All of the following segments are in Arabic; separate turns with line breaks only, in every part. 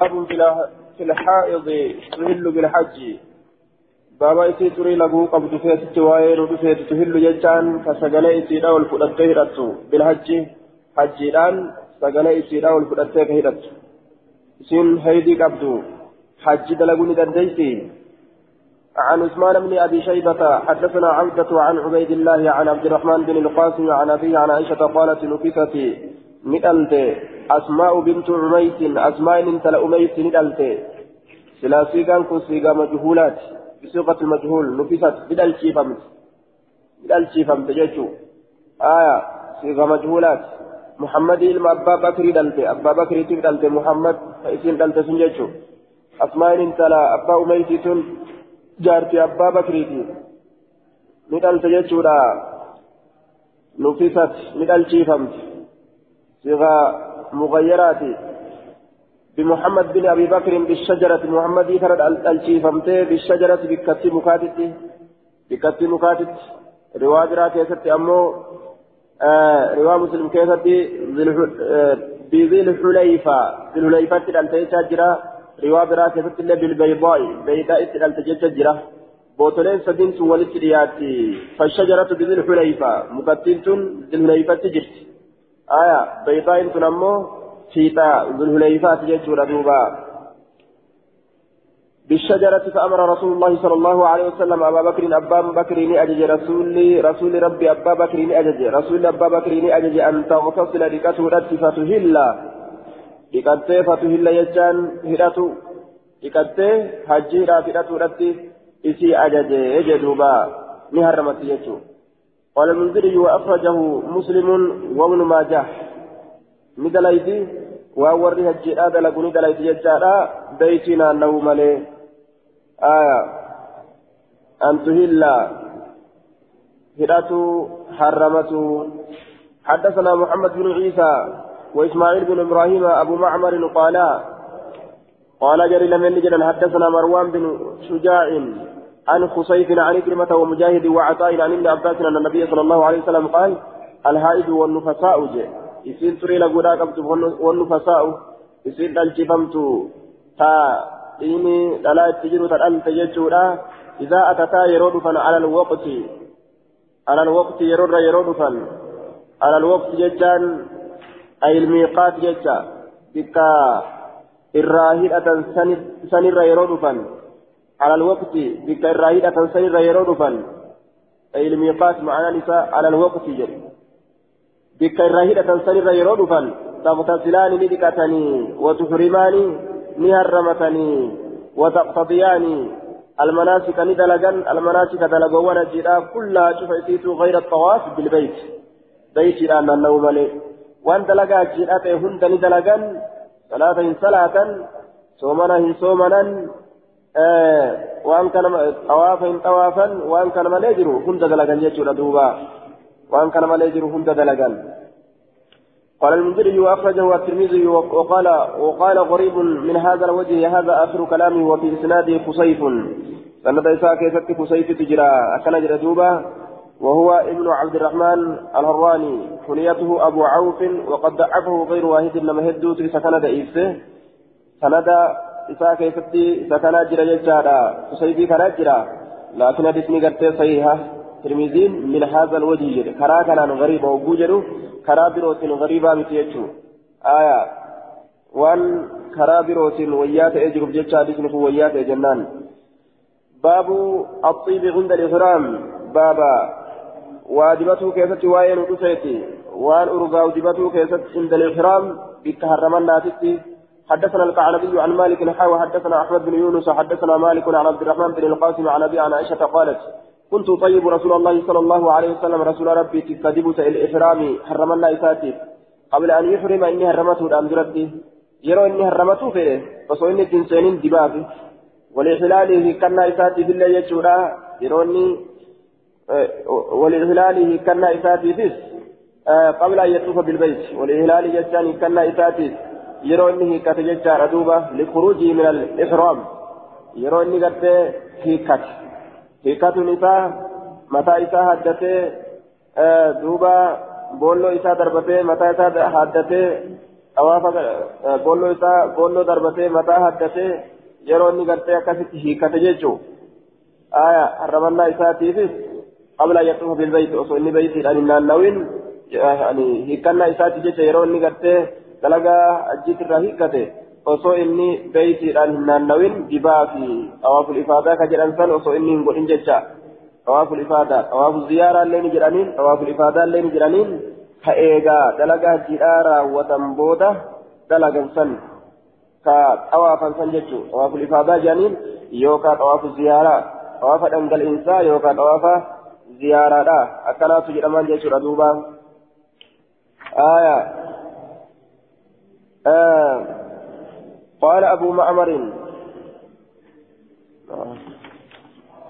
باب في الحائض تهل بالحج. بابا إسي تري لغو قبض فيت وائر فيت تهل ججان كسجل إسي داول فلته هرتو بالحج حجيدان سجل إسي داول إسين هيدي قبضو. حج دلغوني دنديسي عن عثمان بن أبي شيبة حدثنا عبده عن عبيد الله عن عبد الرحمن بن القاسم عن أبيه عن عائشة قالت نكست ندلت أسماء بنت عميس أسماء انت لأميس ندلت سلا سيغان كن سيغا مجهولات بصيغة المجهول نفست بدل شيفمت بدل شيفمت جيشو آية صيغة مجهولات محمد إلما أبا بكر دلت أبا بكر دلت محمد فإسين دلت سنجيشو أسماء انت لا أبا أميس جارتي أبا بكر ندلت جيشو لا نفست بدل شيفمت صيغة مغيرات. بمحمد بن أبي بكر بالشجرة. محمد فرد الشيفمتي بالشجرة بكت مكاتت بكت مكاتت رواج را كيست أمو آه رواج مسلم كيست بذي الحليفة. ذي الحليفة تلالتي شجرة رواج را كيست اللي بالبيضاء. بيضاء تلالتي شجرة بوتولين سدين سوالت رياتي فالشجرة بذي الحليفة. مكتلت ذي الحليفة تجرت. آية بيضاء تنمو فيتا ذو الهليفات يجور دوبا بالشجرة فأمر رسول الله صلى الله عليه وسلم أبا بكر أبا بكر أجج رسول رسول ربي أبا بكر أجج رسول أبا بكر أجج أن تغتسل لكته رت فتهل لكته فتهل يجان هرته لكته حجيرا هرته رت إسي أجج يجدوبا نهرمت يجو قال المنذري وأخرجه مسلم وابن ماجه. ندليتي وأوري هجيرا دلقوا ندليتي يجارا بيتنا أنه ملي آية. أن تهل هراتو حرمته حدثنا محمد بن عيسى وإسماعيل بن إبراهيم أبو معمر قالا. قال جري لمن حدثنا مروان بن شجاع. عن خصيف عن كلمة ومجاهد وعطاء عن ابن عباس أن النبي صلى الله عليه وسلم قال الهائد والنفساء جاء. يصير تري لقودا قبت والنفساء يصير دلجفمت تا إني دلا تجر تدل تججودا إذا أتتا يرود على الوقت. على الوقت يرود يرود على الوقت ججان. أي الميقات ججا. بكا الراهدة سنر يرود على الوقت بك الراهدة سنر يرود أي الميقات معنى نساء على الوقت جل بك الراهدة سنر يرود تغتسلان ندكتني وتحرماني نهرمتني وتقتضيان المناسك ندلقن المناسك دلقون الجراء كلها شفعتيت غير الطواف بالبيت. بيت الآن النوم لي وان دلقا الجراء هند ندلقن صلاة صلاة صومنا صومنا آه وان كان طوافا طوافا وان كان مليجر هند دلقن يجر دوبا وان كان مليجر هند دلقن قال المنذري واخرجه الترمذي وقال وقال غريب من هذا الوجه هذا اخر كلامه وفي اسناده خصيف سند إساء كيست خصيف تجرى أكن جردوبا وهو ابن عبد الرحمن الهراني كنيته أبو عوف وقد ضعفه غير واحد لما هدو سكن دئيسه سند إساء كيست سكن جرى جرى خصيفي كان جرى لكن حديثني قرتي صحيحة ترمذي من هذا الوجه كرا كان غريب وجوجر كرا بروت غريبا متيجو آية وان كرا بروت ويات اجرب جتشا حديث ويات جنان باب الطيب عند الإحرام بابا واجبته كيست وين رسيتي وان أرقى واجبته كيست عند الإحرام بالتهرم الناتتي حدثنا القعنبي عن مالك حاوى حدثنا أحمد بن يونس حدثنا مالك عن عبد الرحمن بن القاسم عن أبي عن عائشة قالت كنت طيب رسول الله صلى الله عليه وسلم رسول ربي تكذبت الإحرام حرمنا إساتي. قبل أن يحرم إني هرمته الأمجرتي يرى إني هرمته فيه فصو إني تنسينين دبابي ولإحلاله كنا إساتي بالله يجورا. يروني ولإحلاله كنا إساتي بس قبل أن يطوف بالبيت. ولإحلال يجاني كنا إساتي يروني كتججار دوبة لخروجه من الإحرام يروني قد هيكت هيكت نساء متى إساء هدته دوبة بولو إساء دربته متى إساء هدته xawaafa boolloo isaa boolloo darbatee mataa haddatee yeroo inni gartee akkasitti hiikkate jechuun aya harramannaa isaatiifis qabla yaxuufa bilbayti osoo inni baytiidhaan hin naannawin hiikkannaa isaati jecha yeroo inni gartee dalagaa ajjiitirraa hiikkate osoo inni baytiidhaan hin naannawin dibaa fi xawaaful ifaadaa ka jedhan san osoo inni hin godhin jecha xawaaful ifaadaa xawaafu ziyaaraa illee ni jedhaniin xawaaful ifaadaa illee ni jedhaniin ka eegaa dalagaa hajjiidhaa raawwatan booda dalagan san ka xawaafan san jechuu xawaaful ifaadaa jedhaniin yookaan xawaafu ziyaaraa xawaafa dhangal'iinsaa yookaan xawaafa ziyaaraadha akkanaatu jedhaman jechuudha duuba آه. قال أبو معمر.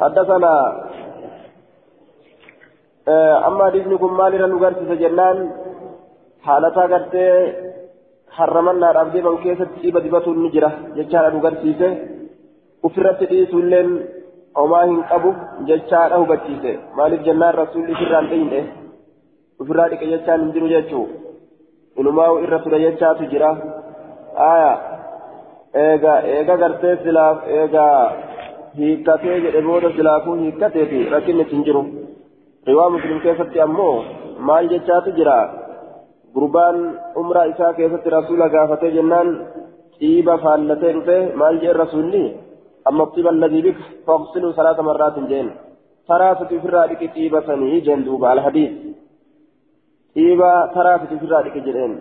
حدثنا آه أما دينكم مالنا نغرس جنان. حالتا قد حرمنا الأرض من كيسة تجيب دبة النجرة. جتشانا نغرسيسه وفرت ديسولين وما هن قبو جتشانا هبتشيسه مالك جنان رسول فران دين ofirraa dhiqe jechaan hin jiru inumaa irra ture jechaatu jira aya eega eega gartee silaaf eega hiikkatee jedhe booda silaafuu hiikkateefi rakkinni hin jiru riwaa muslim keessatti ammoo maal jechaatu jira gurbaan umraa isaa keessatti rasuula gaafatee jennaan xiiba faallatee dhufe maal jeen rasuulli amma xiiba alladii bik faqsiluu salaata marraatin jeen taraasatu ofirraa dhiqi xiiba sanii jeen duuba alhadiis xiiba taraasatu ofirraa dhiqi jedheen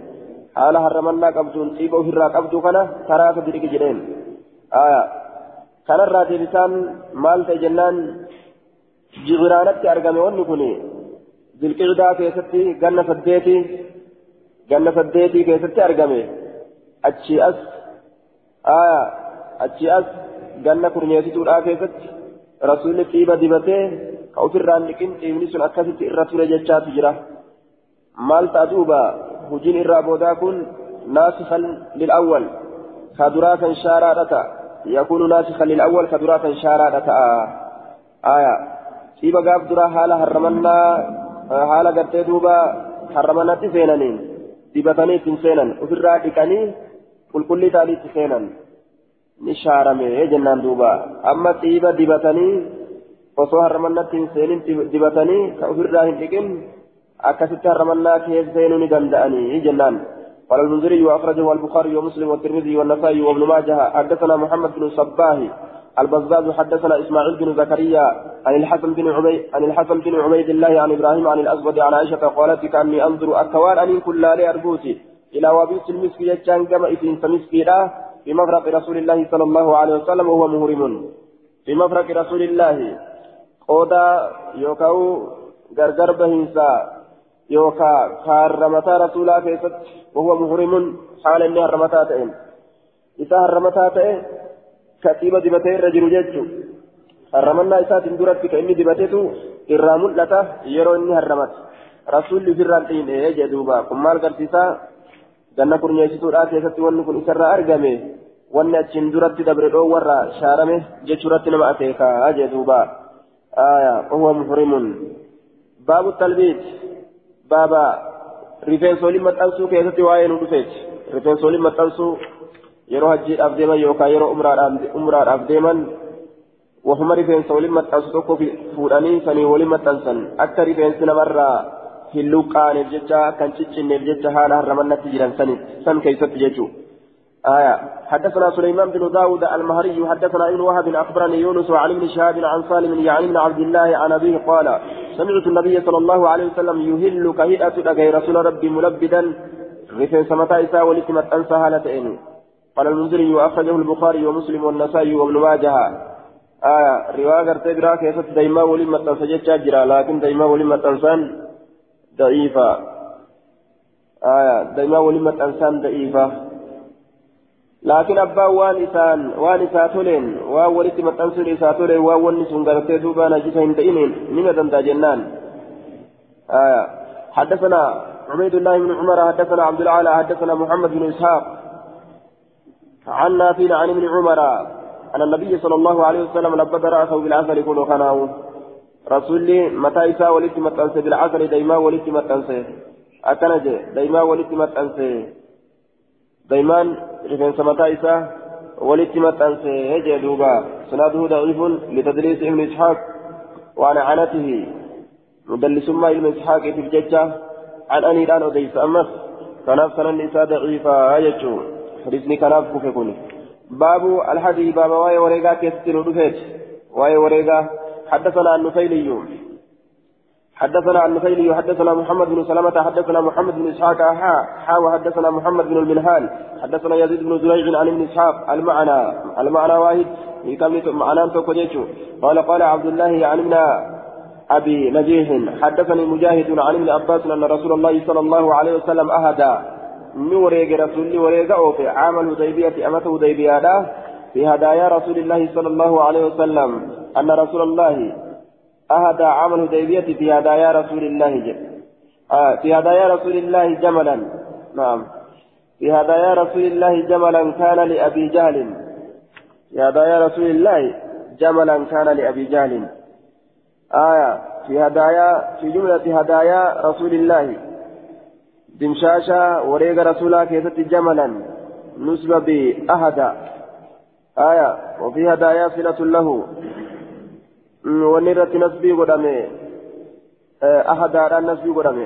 haala harramannaa qabduun xiiba ofirraa qabdu kana taraasatu dhiqi jedheen kanarraa deebisaan maal ta'e jennaan jibiraanatti argame wanni kun zilqicdaa keessatti ganna saddeetii ganna saddeetii keessatti argame achi as achi as ganna kurnyeessituudhaa keessatti rasuulli xiiba dibatee ka ofirraan dhiqin xiibni sun akkasitti irra ture jechaatu jira kun naasikan lil'awwal ka duraa kan shaaraadha ta'a yakuunu naasikan lil'awwal ka duraa kan shaaraadha ta'a aya xiiba gaaf duraa haala harramannaa haala gartee duuba harramannatti seenaniin dibatanii ittiin seenan ofirraa dhiqanii qulqullii ta'anii itti seenan ni shaarame jennaan duuba amma xiiba dibatanii osoo harramannatti hin seenin dibatanii ka ofirraa hin dhiqin keessa seenuu ni danda'anii jennaan قال المنذري وأخرجه البخاري ومسلم والترمذي والنسائي وابن ماجه. حدثنا محمد بن صباه البزاز حدثنا إسماعيل بن زكريا عن الحسن بن عبيد عن الحسن بن عبيد الله عن إبراهيم عن الأسود عن عائشة قالت كأني أنظر أكوان أن كل لا أرجوتي إلى وبيس المسك يجان كما إذن سمسكي في مفرق رسول الله صلى الله عليه وسلم وهو مهرم. مفرق رسول الله قودا يوكاو غرغر بهنسا. يوكا كارمتا رسولا كيست وهو مهرم حال إني هرمتا تئن إذا هرمتا تئن كتيبة دبتي الرجل جيتشو هرمنا إسات اندرت كإني دبتيتو إرى ملتا يرو إني هرمت رسول فران تئن إيه جدوبا كمال قرسيسا ganna kurneessituudhaa keessatti wanni kun isarraa argame wanni achiin duratti dabre dhoowwarra shaarame jechuurratti nama akeekaa jee duuba aya wahuwa muhrimun baabu talbiit baaba rifeensoliin maxxansuu keessatti waa'ee nu dhufeeti rifeensoliin maxxansuu yeroo hajjiidhaaf deeman yookaan yeroo umraadhaaf deeman wafuma rifeensa waliin maxxansu tokko fuudhanii sanii waliin maxxansan akka rifeensi namarraa hin luqqaaneef jecha kan ciccinneef jecha haala harramannatti jiran san keessatti jechuu آية. حدثنا سليمان بن داود المهري حدثنا ابن وهب أخبرني يونس وعن ابن شهاب عن سالم يعني بن عبد الله عن أبيه قال سمعت النبي صلى الله عليه وسلم يهل كهيئة لكي رسول ربي ملبدا. رفن سمتا إساء ولتمت أنسى قال المنذري وأخرجه البخاري ومسلم والنسائي وابن ماجه. آية. رواية قرتي براك يسد دايما ولمت أنسى جرا لكن دايما ولمت أنسان ضعيفة. آية. دائما ولمت أنسان ضعيفة. لكن أبا وان إسان وان إساتولين وان ولت متنسل إساتولين وان ونسون قرتي دوبا نجيسا هندئين من دندا جنان. آية حدثنا عبيد الله بن عمر حدثنا عبد العالى حدثنا محمد بن إسحاق. عن نافع عن ابن عمر أن النبي صلى الله عليه وسلم لبد رأسه بالعسل كله خناه رسولي متى إساء ولت متنسى بالعسل دايما ولت متنسى أكنج دايما ولت متنسى دايمان رفن سمتا إساه ولت متأنسي هجي دوبا سناده ضعيف لتدليس ابن إسحاق وعن عنته مدلس ما ابن إسحاق في الججة عن أني الآن أديس أمس كناف سنن إساء ضعيفا هججو حديثني كناف كفكوني باب الحديث باب واي وريقا كيستر دفيت واي وريقا حدثنا النفيلي حدثنا عن نفيل حدثنا محمد بن سلمة حدثنا محمد بن إسحاق حا حا وحدثنا محمد بن المنهال حدثنا يزيد بن زريع عن ابن إسحاق المعنى المعنى واحد يكمل معنى توكوجيتشو قال قال عبد الله عن ابن أبي نجيح حدثني مجاهد عن ابن عباس أن رسول الله صلى الله عليه وسلم أهدى نوريق رسول وريق أوفي عام الهديبية أمته هديبية في هدايا رسول الله صلى الله عليه وسلم أن رسول الله أهدى عام الهديبية في هدايا رسول الله جل. آه في هدايا رسول الله جملا. نعم. في هدايا رسول الله جملا كان لأبي جهل. في هدايا رسول الله جملا كان لأبي جهل. آية في هدايا في جملة هدايا رسول الله. دمشاشا وريق رسولا كيست جملا. نسب بأهدى آية وفي هدايا صلة له. Wanni irratti nasbii godhame ahadaadhaan nasbii godhame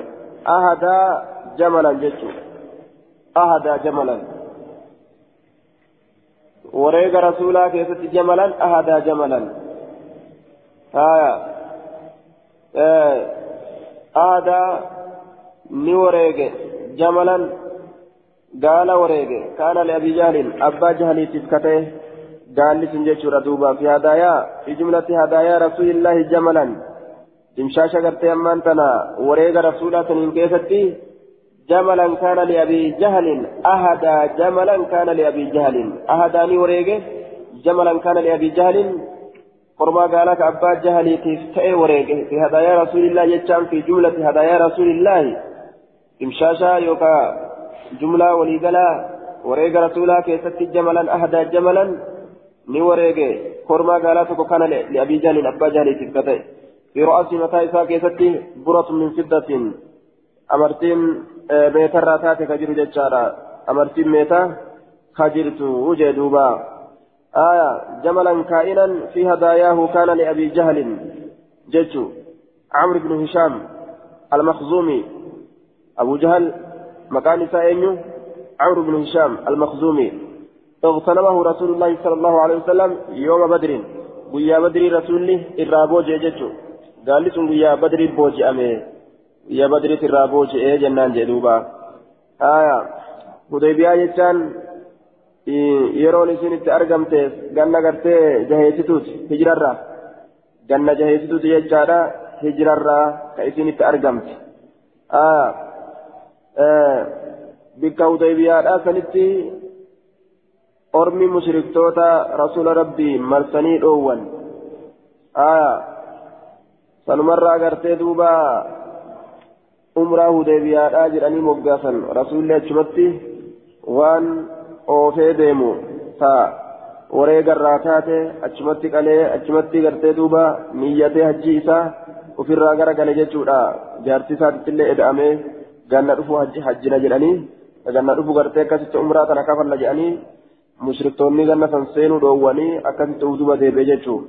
ahadaa jamalan jechuun ahadaa jamalan wareega rasuulaa keessatti jamalan ahadaa jamalan haya ahadaa ni wareege jamalan gaala wareege kaana liabii jahlin abbaa jahaliitiif katee قال جيشورا دوبا في هدايا في جملة هدايا رسول الله جملا تمشاشا قرتي أمان تنا وريق رسولا سنين كيستي جملا كان لأبي جهل أهدى جملا كان لأبي جهل أهداني وريق جملا كان لأبي جهل قربا قالك أبا جهل تفتئ وريق في هدايا رسول الله يجام في جملة هدايا رسول الله تمشاشا يوكا جملة وليقلا وريق رسولا كيستي جملا أهدى جملا ni wareege kormaa gaalaa tokko kana liabii jaaliin abbaa jaaliitiif ka ta'e fi ro'asii mataa isaa keessatti buratu min fiddatiin amartiin meetarraa taate ka jiru jechaadha amartiin meetaa ka jirtu ujee duuba آية جملا كائنا في هداياه كان لأبي جهل ججو عمرو بن هشام المخزومي أبو جهل مكان سائنيو عمرو بن هشام المخزومي اغتنمه رسول الله صلى الله عليه وسلم يوم بدر ويا بدر رسول الرابو جيجتو قال لسن ويا بدر بوجي أمي ويا بدر الرابو جي جنان جدوبا آية هديبيا جتان yeroon isin itti argamte ganna gartee jaheessituuti hijirarraa ganna jaheessituuti jechaadha hijirarraa ka isin itti argamte bikka hudaybiyaadhaa sanitti ormi mushriktoota rasuula rabbii marsanii dhoowwan. Aya sanumarraa agartee duuba umraa hudaybiyaadhaa jedhanii moggaasan rasuulli achumatti waan oofee deemu ta wareegarraa taate achumatti qalee achumatti gartee duuba niyyatee hajji isaa ofirraa gara gale jechuudha. Jaartii isaatittillee eda'amee ganna dhufu hajjina jedhanii ganna dhufu gartee akkasitti umraa tana kafalla jedhanii mushriktoonni ganna san seenuu dhoowwanii akkasitti uduba deebi'e jechuun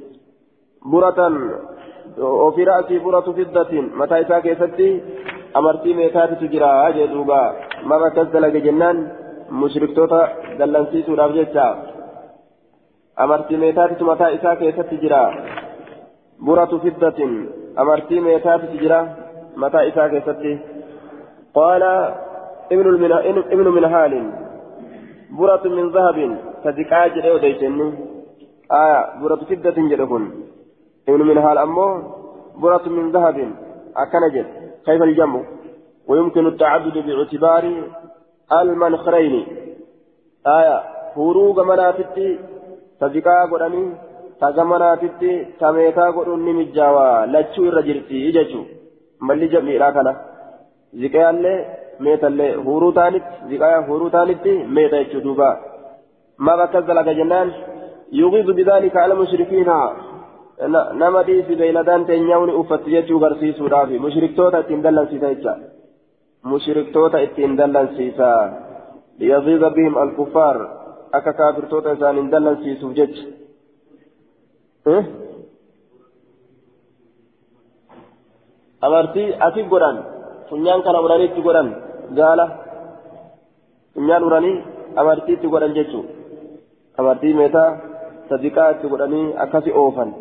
buratan ofii ra'asii buratu fiddatiin mataa isaa keessatti amartii meetaatitu jira jee duuba mara akkas dalage jennaan mushriktoota dallansiisuudhaaf jecha amartii meetaatitu mataa isaa keessatti jira buratu fiddatiin amartii meetaatitu jira mataa isaa keessatti qaala ibnu minhaalin برة من ذهب تزكاة جري وديشن آية برة فدة جري ابن من هال أمو برة من ذهب أكنجت كيف الجمع ويمكن التعدد باعتبار المنخرين آية فروق منافتي تزكاة قراني تزمناتي تميتا قرون نمجاوا لتشو الرجلتي إجتشو ملي جمعي راكنا زكاة اللي meetallee huruu taanitti ziqaa huruu taanitti meeta jechuu duuba maaf akkas dalaga jennaan yuqiidu bidaalika ala mushrikiina nama dhiisi beeyladaan teenyaawni uffatti jechuu garsiisuudhaaf mushriktoota ittiin dallansiisa jecha mushriktoota ittiin dallansiisa أكا كافر توتا إسان دلن سيسوف جج إيه؟ amartii asii godhan funyaan kana uranii itti godhan gaala funyaan uranii amartii itti godhan jechuun amartii meetaa sadiqaa itti godhanii akkasi oofan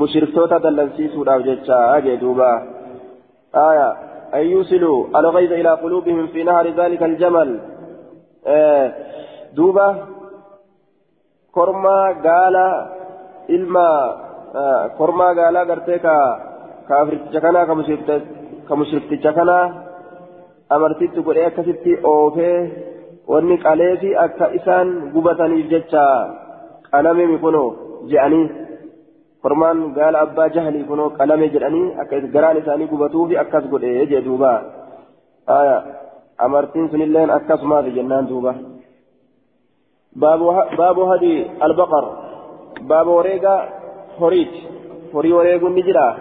mushirtoota dallansiisuudhaaf jecha jee duuba آية أن يوصلوا الغيظ إلى قلوبهم في نهر ذلك الجمل آه دوبا كرما قال إلما آه كرما قال قرتيكا kaafirticha kanaa ka mushrikticha kanaa amartitti godhee akkasitti oofee wanni qalee fi akka isaan gubataniif jecha qalamemi kunoo je'anii kormaan gaala abbaa jahalii kunoo qalame jedhanii akka garaan isaanii gubatuufi akkas godhee jee duuba amartiin sunilleen akkasumaaf jennaan duuba baabu hadi albaqar baaba wareega horiiti horii wareeguun ni jira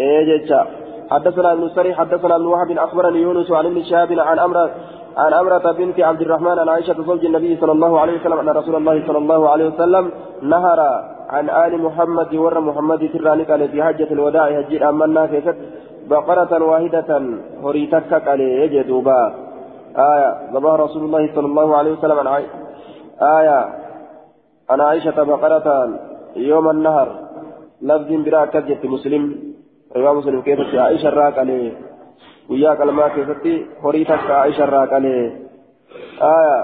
ايجتا حدثنا ابن سري حدثنا ابن وهب أخبرني يونس عن ابن شهاب عن أمر عن أمرة بنت عبد الرحمن عن عائشة زوج النبي صلى الله عليه وسلم أن رسول الله صلى الله عليه وسلم نهر عن آل محمد ور محمد ترانك في حجة الوداع هجير أمنا كيست بقرة واحدة هريتك عليه يجدوبا. آية ذبح رسول الله صلى الله عليه وسلم عن آية عن عائشة بقرة يوم النهر لفظ براء كجت مسلم. رواه مسلم كيف عائشة راك عليه وياك لما كيفتي هريتك عائشة راك عليه آية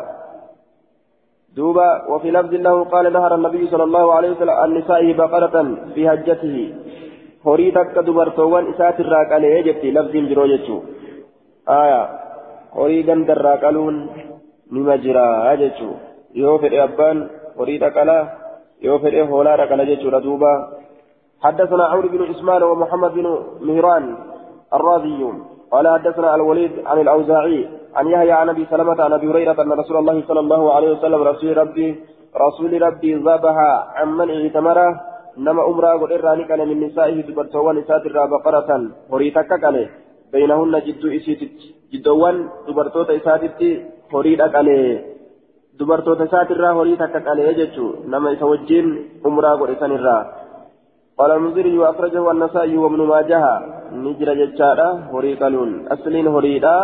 دوبا وفي لفظ له قال نهر النبي صلى الله عليه وسلم نسائه بقرة في هجته هريتك دبرتوان إسات الراك عليه جبتي لفظ بروجته آية horii gandarraa qaluun ni majira jechuun yoo fedhe abbaan horii dhaqala yoo fedhe hoolaa dhaqala jechuudha duuba. حدثنا عمرو بن اسماعيل ومحمد بن مهران الرازي. قال حدثنا الوليد عن الأوزاعي عن يحيى عن أبي سلمة عن أبي هريرة أن رسول الله صلى الله عليه وسلم رسول ربي رسول ربي ذبح عمن اعتمره نما أمرا قد اراني كان من نسائه دبرتوان نسات بقرة وريتك كان بينهن جد اسيت جدوان دبرتوت اساتي هريد أكالي دبرتوت اسات الرا هريد أكالي يجتشو. نما يسوجين أمرا قد الرا قال المنذري وأخرجه النسائي وابن ماجه. نجر ججارة هري قالون أصلين هريدا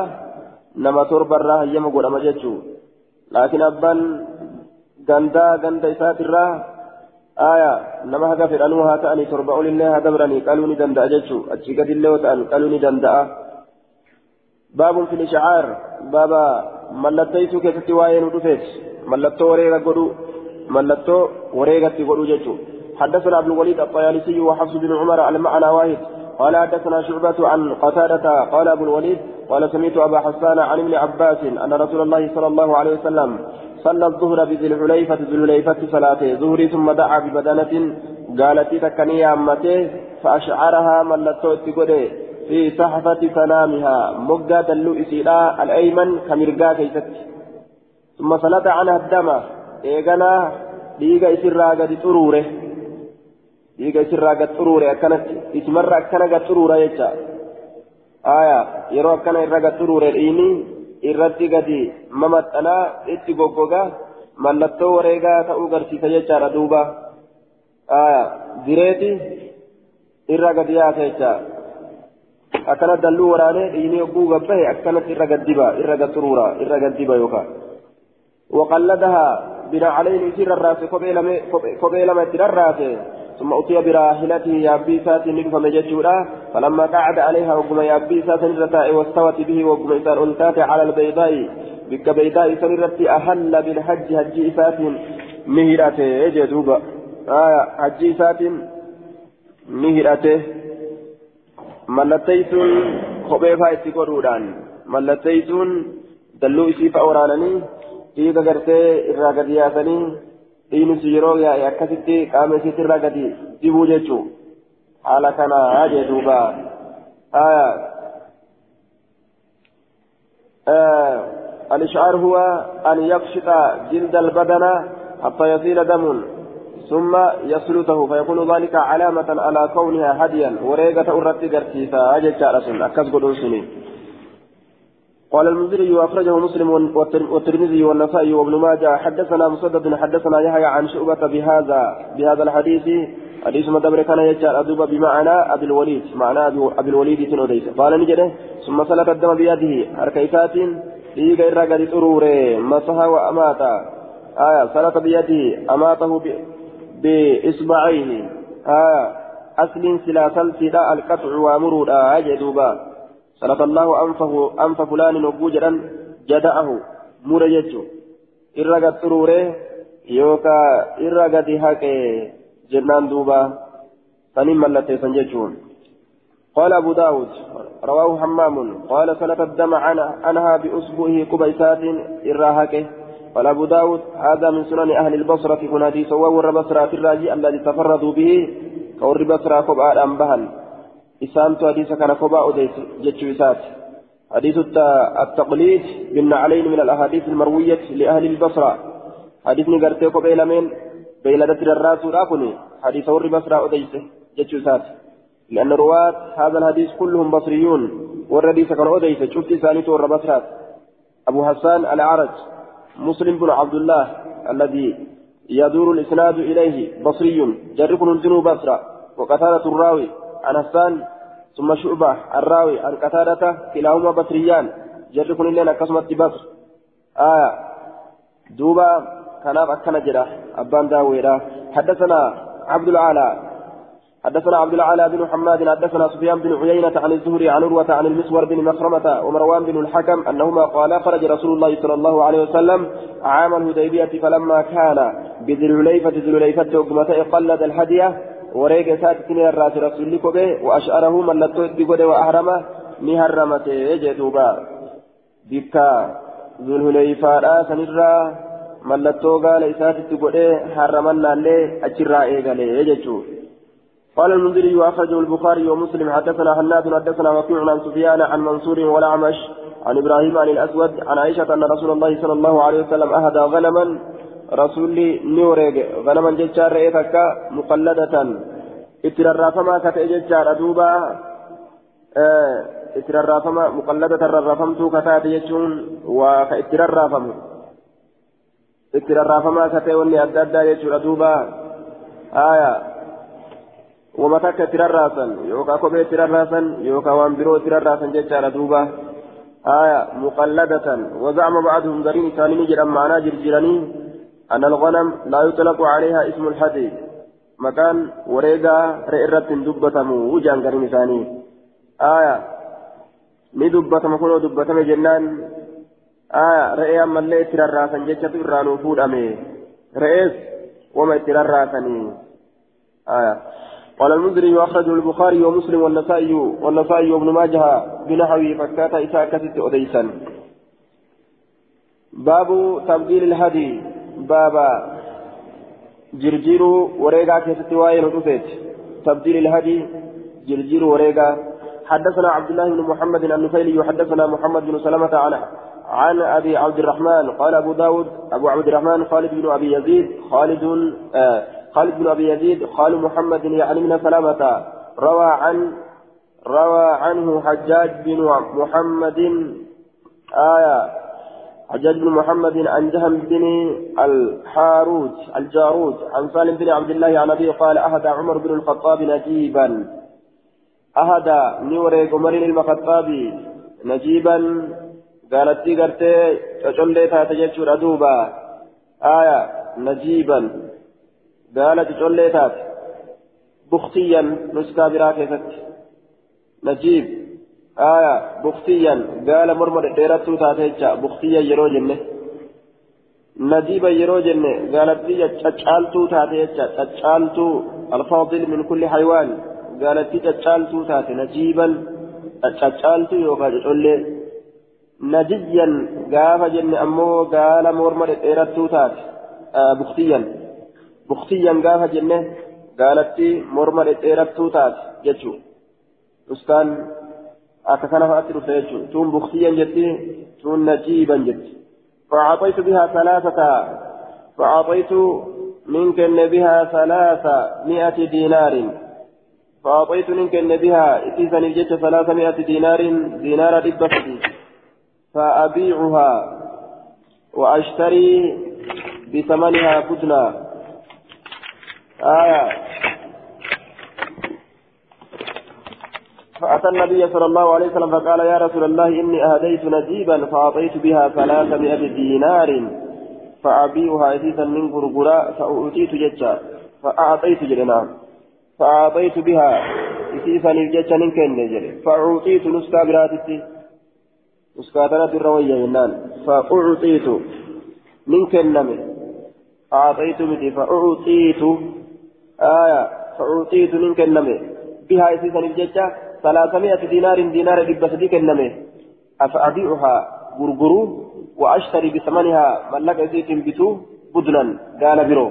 نما تربى الراه يما أمجتشو لكن أبان غندا غندا إسات الراه آية نما هذا في أنوها تأني تربى لله دبرني قالوا ندندا جتشو. أتشيكت الله وتأن قالوا ندندا باب في الإشعار. بابا ملتيسو كيف تواين ودفت ملتو وريغا قدو. ملتو وريغا تقدو جتشو. حدثنا ابن الوليد الطيالسي وحفص بن عمر على معنى واحد. قال حدثنا شعبة عن قتادة قال أبو الوليد قال سمعت أبا حسان عن ابن عباس أن رسول الله صلى الله عليه وسلم صلى الظهر بذي الحليفة ذي الحليفة صلاته ظهري ثم دعا ببدنة قالت تكني أمته فأشعرها ملتو اتقده في صحفة سنامها مقا دلو إسيلا الأيمن كمرقا كيست. ثم صلت عنها الدم إيقنا ديقا إسرا قد تروره dhiiga isirraa gad xuruure akkanatti isimarra akkana gad xuruura jecha. Aya yeroo akkana irra gad xuruure dhiini irratti gadi mamaxxanaa itti goggoga mallattoo wareegaa ta'uu garsiisa jechaadha duuba. Aya direeti irra gadi yaasa jecha. Akkana dalluu waraanee dhiini yogguu gabbahe akkanatti irra gad diba irra gad xuruura irra gad diba yookaan. Waqalladaha bina caleeni isirra raase kophee lama itti rarraase. ثم أتي براحلته يابي سات نقف مججورا فلما قعد عليها وقم يابي سات نرتاء واستوت به وقم إسان أنتات على البيضاء بك بيضاء سنرتي أهل بالحج حج سات مهرته جدوبا آية حج سات مهرته ملتيسون خبيفا اتقرودان ملتيسون دلو إسيف أورانني dhiiga gartee irraa gadi yaasanii dhiinis yeroo yaa'e akkasitti qaama isiitti irraa gadi dibuu jechuu. Haala kanaa jee duuba. الإشعار هو أن يقشط جلد البدن حتى يصير دم ثم يسلته فيكون ذلك علامة على كونها هديا وريقة أرتي قرتيسا أجل شعر سن أكس قدون سنين قال المنذري وأخرجه مسلم والترمذي والنسائي وابن ماجه حدثنا مسدد حدثنا يحيى عن شعبة بهذا بهذا الحديث. حديث مدبر كان يجعل أدوب بمعنى أبي الوليد معنى أبي الوليد تنوديس قال نجده ثم سلك الدم بيده حركيسات في غير قد ترور مسها وأماتا آية سلك بيده أماته بإصبعيه. آية أصل سلاسل سلاء القطع وأمرود آية دوبا سلط الله أنفه أنف فلان وجوجا جدأه مريجو إرقى تروره يوكا إرقى هاكي جنان دوبا. سنين ملتي سنججون قال أبو داود رواه حمام. قال سلط الدم عنها بأسبوعه كبيسات إراهاكي قال أبو داود هذا من سنن أهل البصرة كنا حديث. وور بصرة الراجي الذي تفردوا به. كور بصرة كبآل أنبهن إسانتو حديث كان كوبا أوديس جتشو إسات حديث التقليد بالنعلين من الأحاديث المروية لأهل البصرة حديث نقرتي كوبا لمن بيلدة الراس راكني حديث ور بصرة أوديس جتشو إسات لأن رواة هذا الحديث كلهم بصريون والرديس كان أوديس شفت إسانيت ور بصرات أبو حسان الأعرج مسلم بن عبد الله الذي يدور الإسناد إليه بصري جركن الجنوب بصرة وقتالة الراوي عن حسان ثم شعبة الراوي عن قتادة كلاهما بصريان جر لنا قسمة بصر آية دوبا كان أكن جرا أبان داويرا حدثنا عبد العالى حدثنا عبد العالى بن حماد حدثنا سفيان بن عيينة عن الزهري عن عروة عن المسور بن مخرمة ومروان بن الحكم أنهما قالا خرج رسول الله صلى الله عليه وسلم عام الهديبية فلما كان بذي الحليفة ذي الحليفة قلد الهدية wareega isaatti ni harraate rasuulli kophee wa'asharahu mallattoo itti godhe wa'ahrama ni harramate jee duuba bikka zulhuleyfaadha sanirraa mallattoo gaala isaatitti godhee harramannaallee achirraa eegalee jechuu قال المنذري وأخرجه البخاري ومسلم حدثنا حناد حدثنا وكيع عن سفيان عن منصور والأعمش عن إبراهيم عن الأسود عن عائشة أن رسول الله صلى الله عليه وسلم أهدى غنما رسولي نوريج غنما ججار رئيتك مقلدة اتررافما كتئ ججار دوبا اه اتررافما مقلدة ررافمتو كتات يجون وكاتررافم اتررافما كتئ وني أدى أدى يجور دوبا آية ومتك اتررافا يوكا كوبي اتررافا يوكا وانبرو اتررافا ججار دوبا آية مقلدة وزعم بعضهم ذرين ثاني نجر معنا جرجرانين أن الغنم لا يطلق عليها اسم الحدي. مكان وريقا رئرت دبتم وجان كريم ثاني. آية. ni dubbatama kunoo dubbatame jennaan re'ee ammallee itti rarraasan jechatu irraa nuu fuudhame re'ees wama itti rarraasanii قال المنذري وأخرجه البخاري ومسلم والنسائي والنسائي وابن ماجه بنحوي فكاتا إساء كست أديسا. باب تبديل الهدي. بابا جرجيرو وريغا كيست واين ودفت تبديل الهدي جرجيرو وريغا حدثنا عبد الله بن محمد النفيلي وحدثنا محمد بن سلمة عن عن ابي عبد الرحمن قال ابو داود ابو عبد الرحمن خالد بن ابي يزيد خالد خالد بن ابي يزيد خال محمد يعني من سلمة روى عن روى عنه حجاج بن محمد آية حجاج بن محمد عن جهم بن الحاروج الجاروج عن سالم بن عبد الله عن ابي قال اهدى عمر بن الخطاب نجيبا. اهدى نوري عمر المخطاب نجيبا. قالت لي قرتي تجلي تاتجت ردوبا آية نجيبا. قالت تجلي تات بختيا نسكا براكزت نجيب. آية بختيا قال مرمى ديرتو تاتيتشا بختيا يرو جنة نجيبا يرو جنة قالت لي تشالتو تاتيتشا تشالتو الفاضل من كل حيوان قالت لي تشالتو تاتي نجيبا تشالتو يوكا تقول نجيا قاف جنة أمو قال مرمى ديرتو تاتي آه بختيا بختيا قاف جنة قالت لي مرمى ديرتو تاتي جتشو أستاذ akka kana fa'aatti dhufe jechuudha tuun buksiyyan jetti tuun najiiban jetti فأعطيت بها ثلاثة. فأعطيت منك بها ثلاثمائة دينار. فأعطيت منك بها إتيسا نجت ثلاثمائة دينار دينار ربة فأبيعها وأشتري بثمنها كدنا آية. فأتى النبي صلى الله عليه وسلم فقال يا رسول الله إني أهديت نجيبا فأعطيت بها ثلاثمائة دينار فأبيعها إذا من غرغرة فأعطيت ججا فأعطيت جلنا فأعطيت بها إذا ججا من كن فأعطيت نسكا براتتي نسكا تنت الروية جنان فأعطيت من كنمي أعطيت متي فأعطيت آية فأعطيت من كنمي بها إذا ججا ثلاثمائة دينار دينار دب صديق النمي أفأبيعها غرغرو وأشتري بثمنها ملك زيت بتو بدنا. قال برو.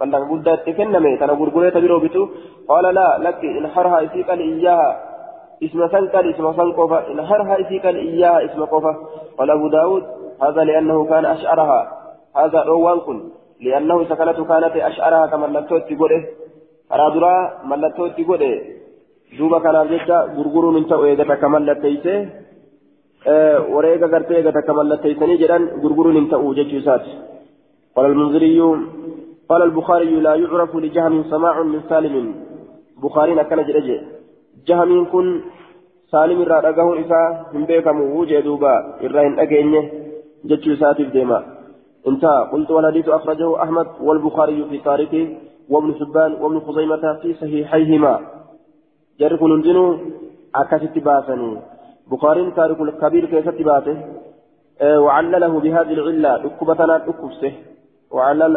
ملك بدا تكنمي تنا غرغرية برو بتو. قال لا لك إن حرها إسيك إياها. اسم سنكل اسم سنكوفا إن حرها إسيك إياها اسم كوفا قال أبو داود هذا لأنه كان أشعرها. هذا روان كن. لأنه سكنت كانت أشعرها كما لتوت تقوله. أرادرا ملتوت تقوله. Duuba kanaaf jecha gurguruun hin ta'u eegata akka mallatteeyse wareega gartee eegata akka mallatteeysanii jedhan gurguruun hin ta'u jechuu isaati. قال المنذري قال البخاري لا يعرف لجهم سماع من سالم بخاري كان جرج جهم كن سالم را دغه إسا هم بكم وجه دوبا إرهن أجينه جتشو ساتف ديما انتهى قلت والحديث أخرجه أحمد والبخاري في تاريخه وابن حبان وابن خزيمة في صحيحيهما jarri kun hundinuu akkasitti baasanii بخاري تارك الكبير كيف تباته وعلله بهذه العلة ركبتنا ركبسه وعلل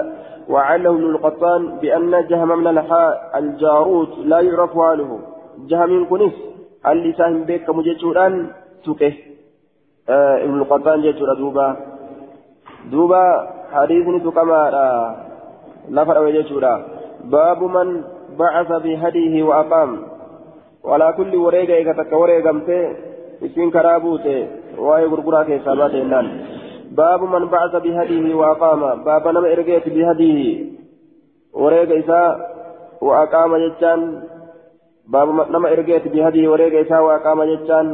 وعله ابن القطان بأن جهم من الحاء الجاروت لا يعرف حاله جهم كنس اللسان بك مجتوران تكه ابن القطان جتور دوبا دوبا حديث كما نفر وجتورا باب من بعث بهديه وأقام ولا كل وريقة إذا تك وريقة متى اسمين كرابوتة وهي غرغرة كيسابات النان باب من بعث بهديه وأقام باب نما إرقيت بهديه وريقة إساء وأقام جتان باب نما إرقيت بهديه وريقة إساء وأقام جتان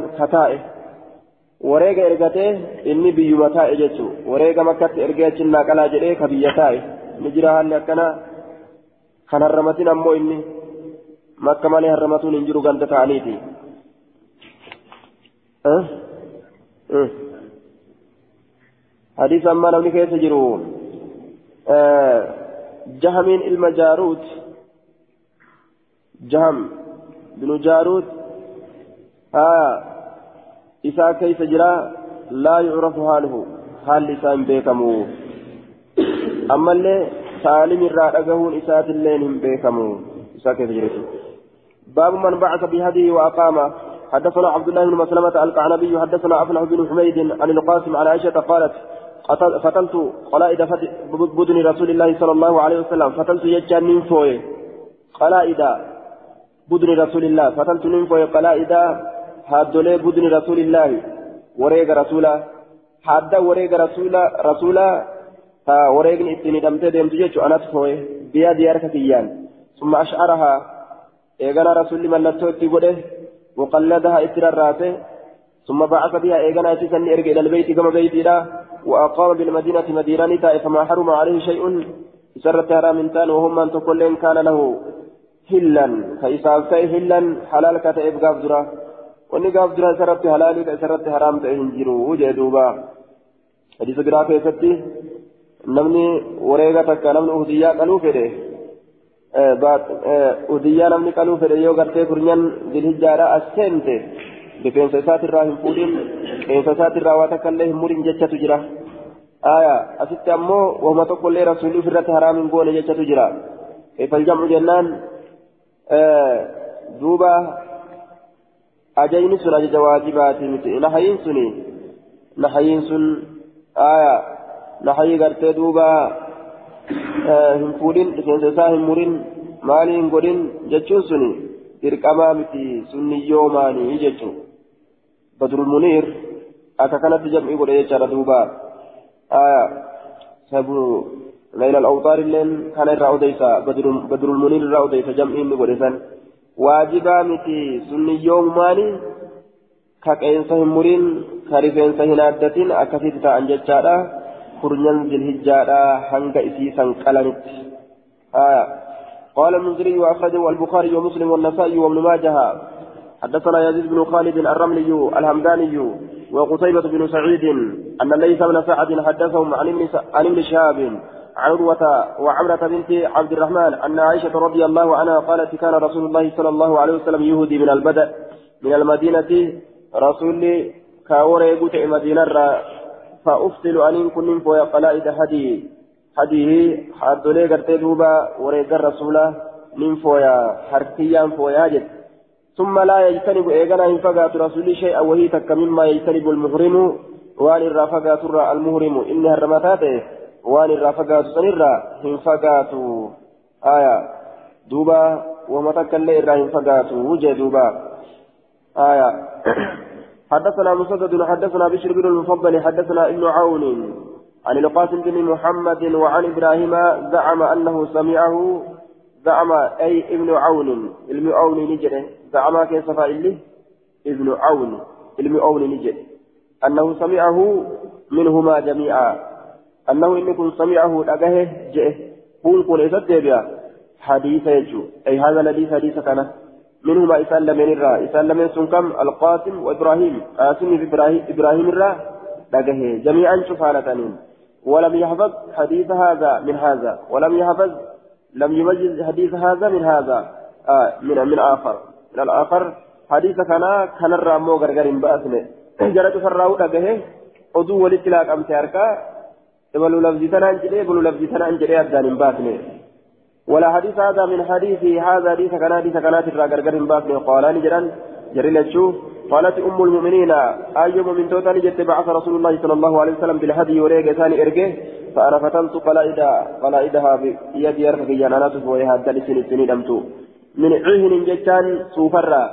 taa'e jechuun wareega makkatti ergee achiin naaqalaa jedhee ka biyya taa'e. Ni jira haalli akkana kan harramatin ammoo inni. Makka malee harramatuun hin jiru ganda ta'aniiti. أما نمني كيف جرون جهم إلما جاروت جهم بن جاروت آه إساء كيف جرى لا يعرف حاله حال لسان بيكمو أما اللي سالم الرادقهون إساءة اللين هم بيكمو إساء كيف جرى باب من بعث بهديه وأقام. حدثنا عبد الله بن مسلمة القعنبي حدثنا أفلح بن حميد عن القاسم عن عائشة قالت فتلت قلائد بدن رسول الله صلى الله عليه وسلم فتلت يجان من فوي قلائد بدن رسول الله فتلت من فوي قلائد هادولي بدن رسول الله وريق رسولا حد وريق رسولا رسولا ها وريق اتني دمت دمت جيتش أنا فوي بيا ديارك كيان ثم أشعرها إيغانا رسول من لتوتي قده وقلدها اترراته ثم بعث بها إيغانا أتسن إرجع إلى البيت كما بيتي وأقام بالمدينة مدينة فما حرم عليه شيء سرت حرام تان وهم من تقول كان له هلا فإساف هلا حلال كتئب قابدرا wanni gaaf dura isarratti halaalii ka isarratti haraam ta'e hin jiru jee duuba. Hadiisa biraa keessatti namni wareega takka namni uhudiyyaa qaluu fedhe uhudiyyaa namni qaluu fedhe yoo gartee kurnyan dilhijjaadha as seente rifeensa isaatirraa hin fuudhin qeensa isaatirraa waa takka illee hin murin jechatu jira aya asitti ammoo wahuma tokkollee rasuulli ofirratti haraam hin goone jechatu jira kayfal jamcu jennaan duuba ajayni sun ajaja waajibaati miti nahayiin suni nahayiin sun aya nahayii gartee duuba hin fuudhin rifeensa isaa hin murin maalii hin godhin jechuun suni dirqamaa miti sunni yoomaanii jechuu badrul muniir akka kanatti jam'ii godhe jechaadha duuba sabu ليلى الأوطار اللين كان الرا أوديسا بدر المنير الرا أوديسا جمعين نقول إذن واجبا متي سني يوم ماني كقينسا همورين كرفينسا هنادتين أكثيت تأن جتشارا كرنيان ذي الهجارة هنگ إسيسا قلنت آية قال المنذري وأخرجه البخاري ومسلم والنسائي وابن ماجه حدثنا يزيد بن خالد الرملي الهمداني وقتيبة بن سعيد أن ليس بن سعد حدثهم عن ابن شهاب عروة وعمرة بنت عبد الرحمن أن عائشة رضي الله عنها قالت كان رسول الله صلى الله عليه وسلم يهدي من البدء من المدينة رسول كاوري قوت مدينة فأفصل أن كن فويا قلائد هدي. هديه حدولي قرتي دوبا وريق الرسول من فويا حركيا فويا جد. ثم لا يجتنب إيغانا ينفقات رسول شيئا وهي تك مما يجتنب المحرم وان الرافقات المهرم إنها الرمتاته وان الرافقات سنرا ينفقات آية. دوبا ومتك اللي إرا ينفقات وجه دوبا. آية. حدثنا مسدد حدثنا بشر بن المفضل حدثنا ابن عون عن القاسم بن محمد وعن إبراهيم زعم أنه سمعه زعم أي ابن عون ابن عون نجده زعم كيف فائله ابن عون ابن عون نجد. أنه سمعه منهما جميعا. أنه ان كن سمعه دغه جه كون كون حديث يجو. أي هذا الذي حديث كان منهما إسان لمن الرا إسان لمن سنكم القاسم وإبراهيم. قاسم إبراهيم إبراهيم الرا لقه جميعا شفالتين ولم يحفظ حديث هذا من هذا. ولم يحفظ لم يميز حديث هذا من هذا. آه من من آخر. من الآخر. حديث كان كان الرامو غرغر بأسنه. جرت فراو لقه أدو ولتلاك أم تاركا إبلو لفظي تنان جري إبلو لفظي تنان جري أبدان بأسنه. ولا حديث هذا من حديث هذا حديث كان حديث كانت الراجل باب قال نجرا جري لتشوف قالت أم المؤمنين أيوم من توتا نجت بعث رسول الله صلى الله عليه وسلم بالهدي وريق ثاني إرقه فأنا فتنت قلائدها قلائدها بيدي يرفق جانانات فويها الدلسين السنين أمتو. من عهن جتان سوفرا.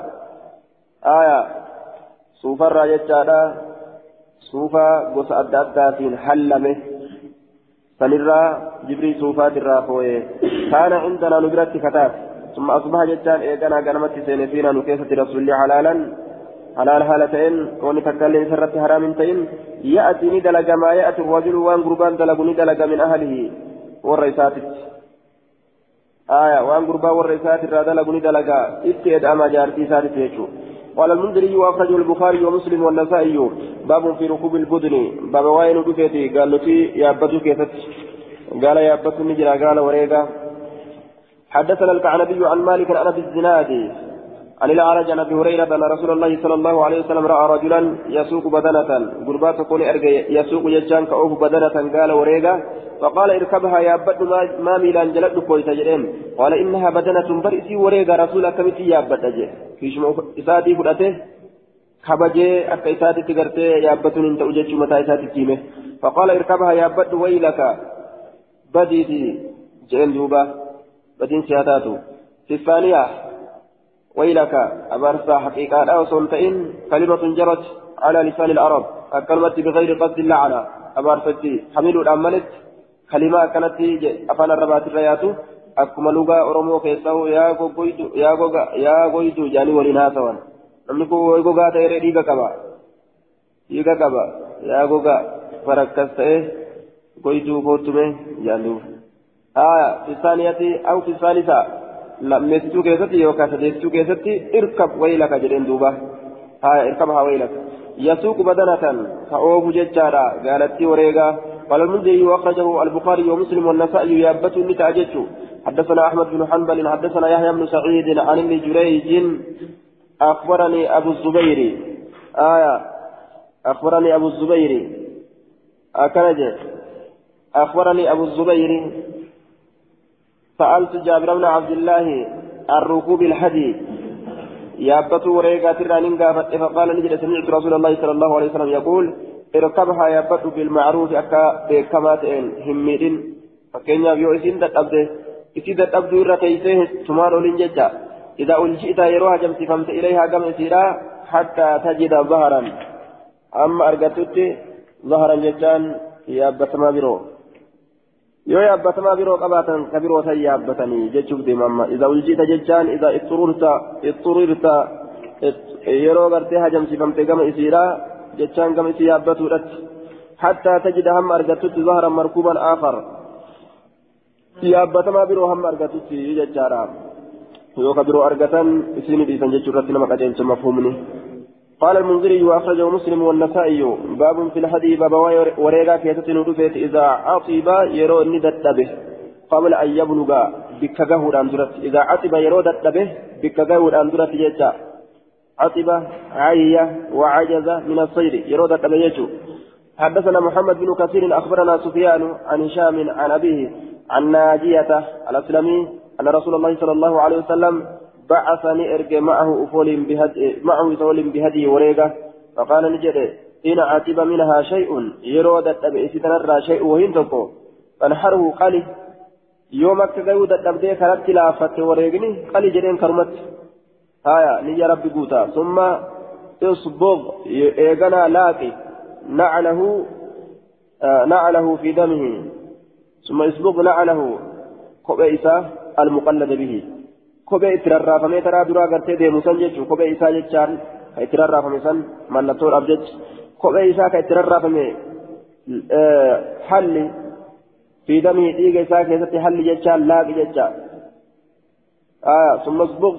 آية. سوفرا جتانا. سوفا قص أدى حلمه. سنرى جبري صوفات الرافوي كان عندنا نبرت فتاة ثم أصبح جتان إيقنا قنمت سينفينا نكيسة رسول الله حلالا. حلال حالتين. كوني تكلم سرت حرام تين. يأتي ندلق ما يأتي الرجل وان قربان دلق ندلق من أهله. والرئيساتك آية. وان قربان والرئيسات الرادلق ندلق إتيد أما جارتي ساتك يجو. قال المنذري وأخرجه البخاري ومسلم والنسائي. باب في ركوب البدن. باب وين دفيتي. قال له يا بدو كيفت. قال يا بدو نجرا. قال وريقا حدثنا الكعنبي عن مالك عن أبي الزناد. عن الأعرج عن أبي هريرة أن رسول الله صلى الله عليه وسلم رأى رجلا يسوق بدنه قربات إرجع يسوق يجان كأوف بدنه قال وريقا فقال اركبها يا بد ما ميلان جلد كويس جرين قال إنها بدنة برئسي وريقا رسول كمتي يا بد كيشما اساتي فدته كبجي أكا اساتي تغرتي يا بتون إنت وجهت متى اساتي تيمه. فقال اركبها يا بد ويلك. بديتي جين دوبا. بدين سياتاتو في الثانية ويلك أبرسا حقيقة أو سنتين كلمة جرت على لسان العرب. أكلمت بغير قصد اللعنة. أبرستي حمل الأمنت كلمة كانت أفان الربات الرياتو أكما لغة أرمو كيساو. يا غوغويدو يا غوغا يا غويدو جاني ولنا سوان. نمكو غوغا تيري ديغا كبا. ديغا كبا. يا غوغا. فركستة غويدو غوتمي جانو آية في الثانية أو في الثالثة. Lammeessituu keessatti yookaan sadeessituu keessatti irkab waylaka jedheen duuba. Haa irkabhaa waylaka. يسوق بدنة كأوف ججارا قالت وريقا قال المنذري وأخرجه البخاري ومسلم والنسائي يابت لتعجج حدثنا أحمد بن حنبل حدثنا يحيى بن سعيد عن ابن جريج أخبرني أبو الزبير آية أخبرني أبو الزبير أكنج أخبرني أبو الزبير سألت جابر بن عبد الله عن ركوب الحديد يابتو وريقا ترانين قافت فقال نجد سمعت رسول الله صلى الله عليه وسلم يقول اركبها يابتو بالمعروف أكا بكماتين هميدين. فكينيا بيو إسين تتأبده إسين تتأبدو إرى تيسيه تمار أولين ججا. إذا ألجئت يروها جمسي فمت إليها قم إسيرا حتى تجد ظهرا. أما أرقتت ظهرا ججان يابت ما برو. Yoo yaabbatamaa biroo qabaatan ka biroo san yaabbatanii jechuuf deemamma iza uljita jechaan ittururta itturirta yeroo gartee hajamsifamte gama isiidhaa jechaan gama isii yaabbatuudhatti hattaa tajida hamma argattutti zahran markuuban aakar yaabbatamaa biroo hamma argattutti jechaadha yooka biroo argatan isiini dhiisan jechuu irratti nama qajeelcha mafhumni قال المنذري وأخرجه مسلم والنسائي. باب في الهدي باب وريغا كيسة ندفت إذا عطب يرو ندتبه قبل أن يبلغ بكجه الأندرة إذا عطب يرو دتبه بكجه الأندرة جتا عطب عية وعجز من الصيد يرو دتبه يجو حدثنا محمد بن كثير أخبرنا سفيان عن هشام عن أبيه عن ناجية الأسلمي أن رسول الله صلى الله عليه وسلم بعثني إرجع معه أفول بهدي معه أفول بهدي وريقة. فقال نجد إن عاتب منها شيء يرود تنرى شيء وهين تقو فانحره قالي يومك قيود الدبدي كانت لافت وريقني قالي جرين كرمت. هايا نيا ربي قوتا. ثم اصبغ إيقنا لاقي. نعله آه نعله في دمه. ثم اصبغ نعله قبئسة المقلد به. Kophee itti rarraafamee taraa duraa gartee deemu san jechuun kophee isaa jechaan ka itti rarraafame san mallattoodhaaf jecha kophee isaa ka itti rarraafame halli fiidamii dhiiga isaa keessatti halli jechaan laaqi jecha summa asbuq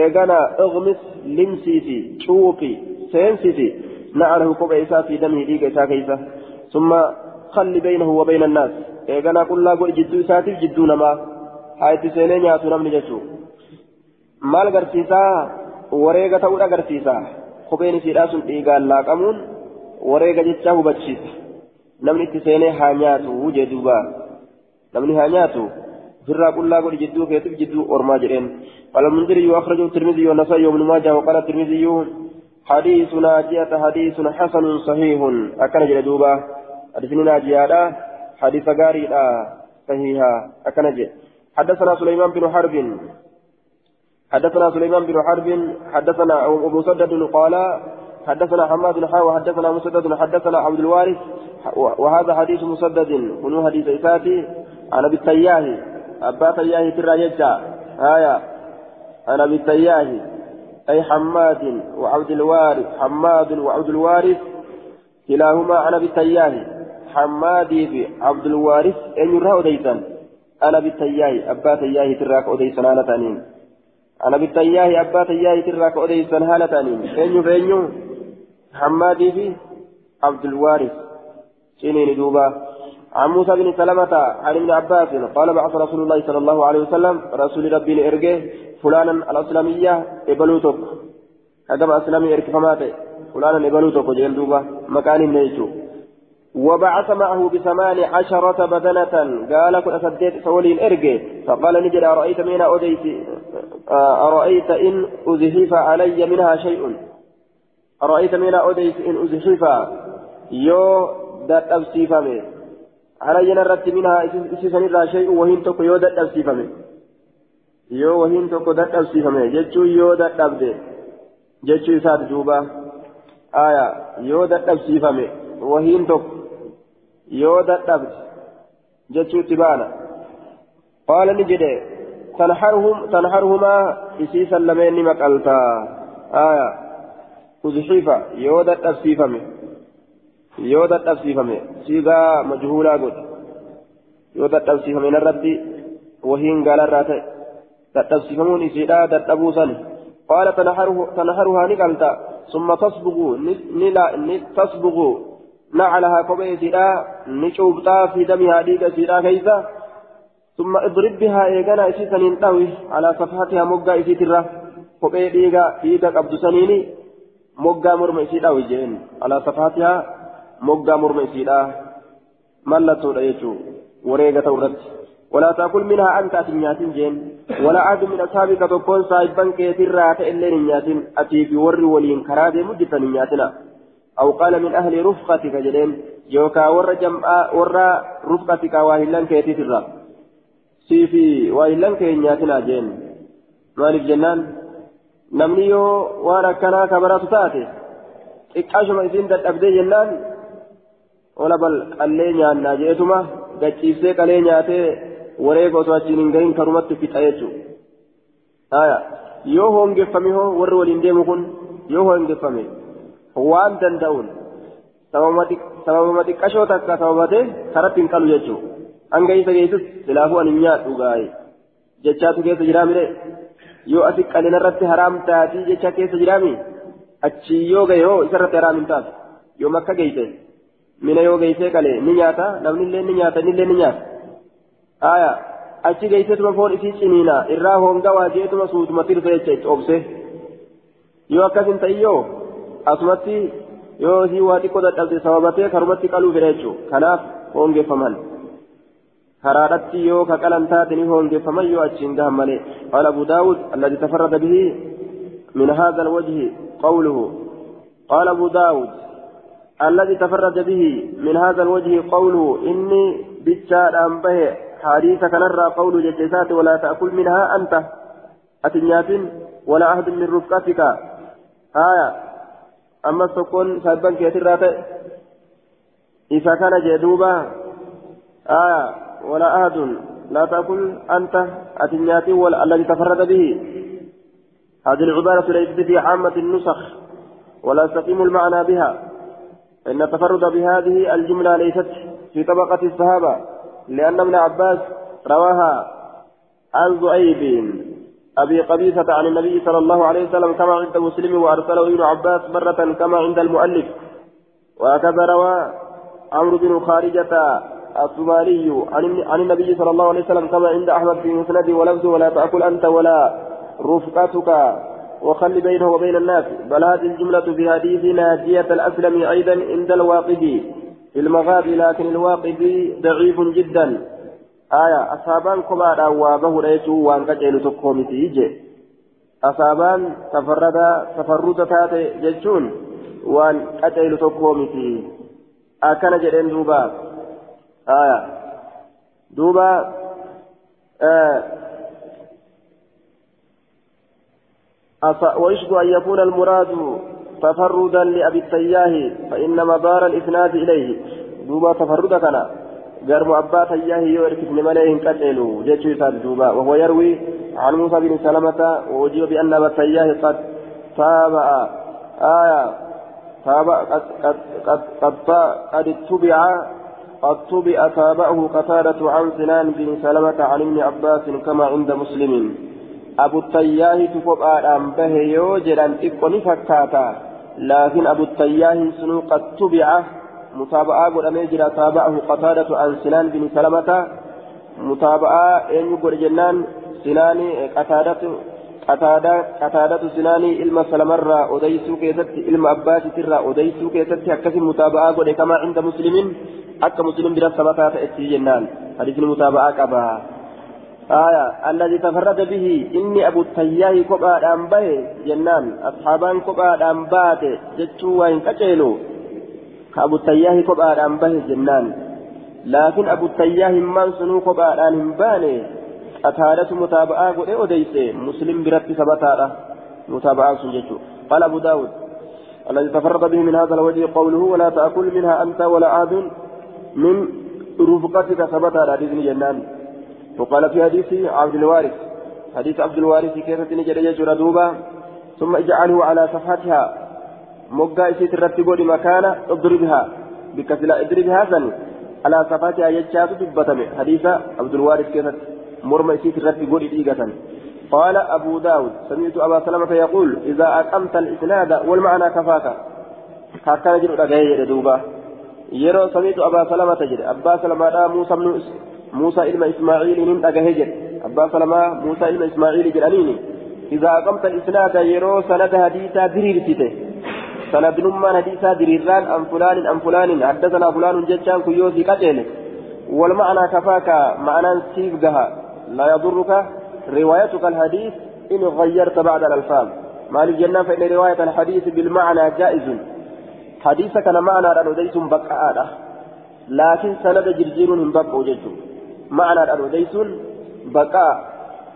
eegana iqmis limsiisi cuuqi seensisi na'anahu kophee isaa fiidamii dhiiga isaa keessa summa خلي بينه وبين الناس إيغانا قل لا قل جدو ساتف جدو نما هاي تسيني نياتو نمني جسو maal agarsiisaa wareega ta'uu agarsiisa kopheen isiidhaa sun dhiigaan laaqamuun wareega jecha hubachiisa namni itti seenee haa nyaatu jee duuba namni haa nyaatu ofirraa qullaa godhi jidduu keetiif jidduu ormaa jedheen قال المنذري وأخرجه الترمذي والنسائي وابن ماجه وقال الترمذي حديث ناجية حديث حسن صحيح أكن جلدوبا حديث ناجية حديث غاري صحيحا أكن حدثنا سليمان بن حرب حدثنا سليمان بن حرب حدثنا أبو مسدد قال حدثنا حماد حاوى حدثنا مسدد حدثنا عبد الوارث وهذا حديث مسدد كنو حديث إساتي عن أبي التياه أبا تياه ترى يجا آية عن أبي التياه أي حماد وعبد الوارث حماد وعبد الوارث كلاهما عن أبي التياه حمادي بعبد الوارث أن يرى أديسا أنا بالتياه أبا تياه تراك أديسا أنا تانين. أنا بالتياه أبا تياه تراك أديسا هالة تانين أنيو فأنيو حمادي في عبد الوارث سنين دوبا عن موسى بن سلمة عن ابن عباس قال بعث رسول الله صلى الله عليه وسلم رسول ربي لإرجه فلانا الأسلمية إبلوتك هذا أسلمي إرك فماته فلانا إبلوتك جيل دوبا مكان نيجو وبعث معه بثمان عشرة بدنة. قال كن أسديت سولين إرجه فقال نجد أرأيت من أوديت أرأيت إن أزحف علي منها شيء؟ أرأيت من أوديت إن أزحف؟ يو دات أبسيفمي. علي نرت منها إسسن الرا شيء وهين تكو يو دات أبسيفمي. يو وهين تكو دات أبسيفمي. جتشو يو دات أبدي. جتشو إساد جوبا. آية يو دات أبسيفمي. وهين تكو dadhabde jechuutti baana qaala ni jedhe tanharuhumaa isiisan lameen ni maqaltaa aya uzxifa yoo dadhabsiifame yoo dadhabsiifame siigaa majhuulaa godhe yoo dadhabsiifame narratti wahiin gaalarraa ta'e dadhabsiifamuun isiidha dadhabuu sani qaala tanharuhaa ni qalta ثم تصبغ تصبغ نعلها كوبي سيدا نشوبتا في دمها ديك سيدا كيسا. ثم اضرب بها ايغانا اسيسا ننتوي على صفحتها مقا اسيترا كوبي ديكا ديكا قبض سنيني مقا مرمى سيدا وجين على صفحتها مقا مرمى سيدا ملتو ريتو وريغة ورد. ولا تأكل منها أنت أتنيات جين. ولا أحد من أصحابك تكون صاحبا كثيرا كإلا نيات أتي في ور ولين كرادي مجتا نياتنا أو قال من أهل رفقتك جدين يوكا ور جمعا ور رفقتك واهلان كيتي ترى سيفي واهلان كينياتنا جين مالك جنان waan akkanaa kabaratu taate xiqqaashuma isiin dadhabdee jennaan ola bal qallee nyaannaa jeetuma gachiisee qalee nyaatee wareega osoo achiin hin gahin karumatti fixa jechuudha. yoo hoongeffame hoo warri waliin deemu kun waan danda'uun sababuma xiqqashoo takka sababatee karatti hin qalu jechuudha hanga isa geessus silaafuu ani nyaadhu gaa'e jechaatu keessa jiraa mire yoo asi qalina irratti haraam taatii jecha keessa jiraami achi yoo gahe hoo isarratti haraam hin taatu yoo makka geeyse mina yoo geeyse qalee ni nyaata namni illee ni nyaata inni illee ni nyaata aya achi geeysetuma foon isii ciniina irraa honga waa jeetuma suutuma tirsa jecha itti obse yoo akkas hin ta'in yoo asumatti yoo isii waa xiqqoo dadhabde sababatee karumatti qaluu fedha jechuudha kanaaf hongeeffaman. karaadhatti yoo ka qalan taate ni hoongeeffaman yoo achiin gahan malee قال أبو داود الذي تفرد به من هذا الوجه قوله قال أبو داود الذي تفرد به من هذا الوجه قوله إني بتشار أنبه حديثك نرى قول جتسات ولا تأكل منها أنت أتنيات ولا عهد من رفقتك آية أما سكون سبا كثيرات إذا كان جدوبا آية ولا أحد لا تأكل أنت أتنياتي ولا الذي تفرد به هذه العبارة ليست في عامة النسخ ولا يستقيم المعنى بها إن التفرد بهذه الجملة ليست في طبقة الصحابة لأن ابن عباس رواها عن زؤيب أبي قبيصة عن النبي صلى الله عليه وسلم كما عند مسلم وأرسله ابن عباس مرة كما عند المؤلف. وهكذا روى عمرو بن خارجة الصومالي عن النبي صلى الله عليه وسلم كما عند أحمد في مسند ولفظ ولا تأكل أنت ولا رفقتك وخل بينه وبين الناس بل هذه الجملة في حديث ناجية الأسلم أيضا عند الواقدي في المغازي لكن الواقدي ضعيف جدا. آية أصابان كبار وابه ريتو وان قجل تقوم تيجي أصابان تفرد تفرد تاتي جتشون وان قجل تقوم تيجي أكن جدين دوبا آية دوبا آه ويشبه أن يكون المراد تفردا لأبي التياه فإن مدار الإسناد إليه دوبا تفردا كان قرم أبا تياه يورك ابن مليه قتلوا جيتشو يساد دوبا وهو يروي عن موسى بن سلمة وأجيب بأن أبا التياه قد تابع آية تابع قد قد قد قد, قد اتبع قد تبع تابعه قتادة عن سنان بن سلمة عن ابن عباس كما عند مسلم أبو التياه تفقى أن به يوجد أن تكون فكاتا لكن أبو التياه سنو قد تبع متابعة قد أميجر تابعه قتادة عن سنان بن سلمة. متابعة إن يقول جنان سنان قتادة قتادة قتادة سناني إلما سلمرة أديسو كيست إلما أباس ترى أديسو كيست هكذا متابعة قد كما عند مسلم أكا مسلم بلا سبتا تأتي جنان. حديث المتابعة كبا. آية الذي تفرد به إني أبو التياه كبا أنبه جنان. أصحابان كبا أنبات جتشو وإن كتلو كأبو التياه كبا أنبه جنان. لكن أبو التياه من سنو كبا أنباني أتارة متابعة قد أديس مسلم برد سبتا متابعة سنجتشو قال أبو داود. الذي تفرد به من هذا الوجه قوله ولا تأكل منها أنت ولا أحد من رفقتك ثبت على حديث جنان. وقال في حديث عبد الوارث. حديث عبد الوارث كيف تنجد يجر دوبا. ثم اجعله على صفحتها. مقا اسيت الرتبود مكان اضربها بكسلا اضربها سن على صفحتها يجاب دبتم حديث عبد الوارث كيف مرمى اسيت الرتبود إيقة قال أبو داود سمعت أبا سلمة يقول إذا أقمت الإسناد والمعنى كفاك هكذا جرؤ دوبا yeroo samiitu abbaa salamaa jedhe abbaa salamaadhaa muusa muusaa ilma ismaaciiliin dhagahe jedhe abbaa salamaa muusaa ilma ismaaciilii jedhaniini idaa aqamta isnaada yeroo sanada hadiisaa diriirsite sanadnummaan hadiisaa diriirraan an fulaanin an fulaanin haddasanaa fulaanun jechaan kun yoo sii والمعنى كفاك معنى سيف جها لا يضرك روايتك الحديث إن غيرت بعد الألفاظ. ما للجنة فإن رواية الحديث بالمعنى جائز. حديث كان معنى أديس بقاء. لكن سند جرجير من بقى ججو معنى أديس بقاء.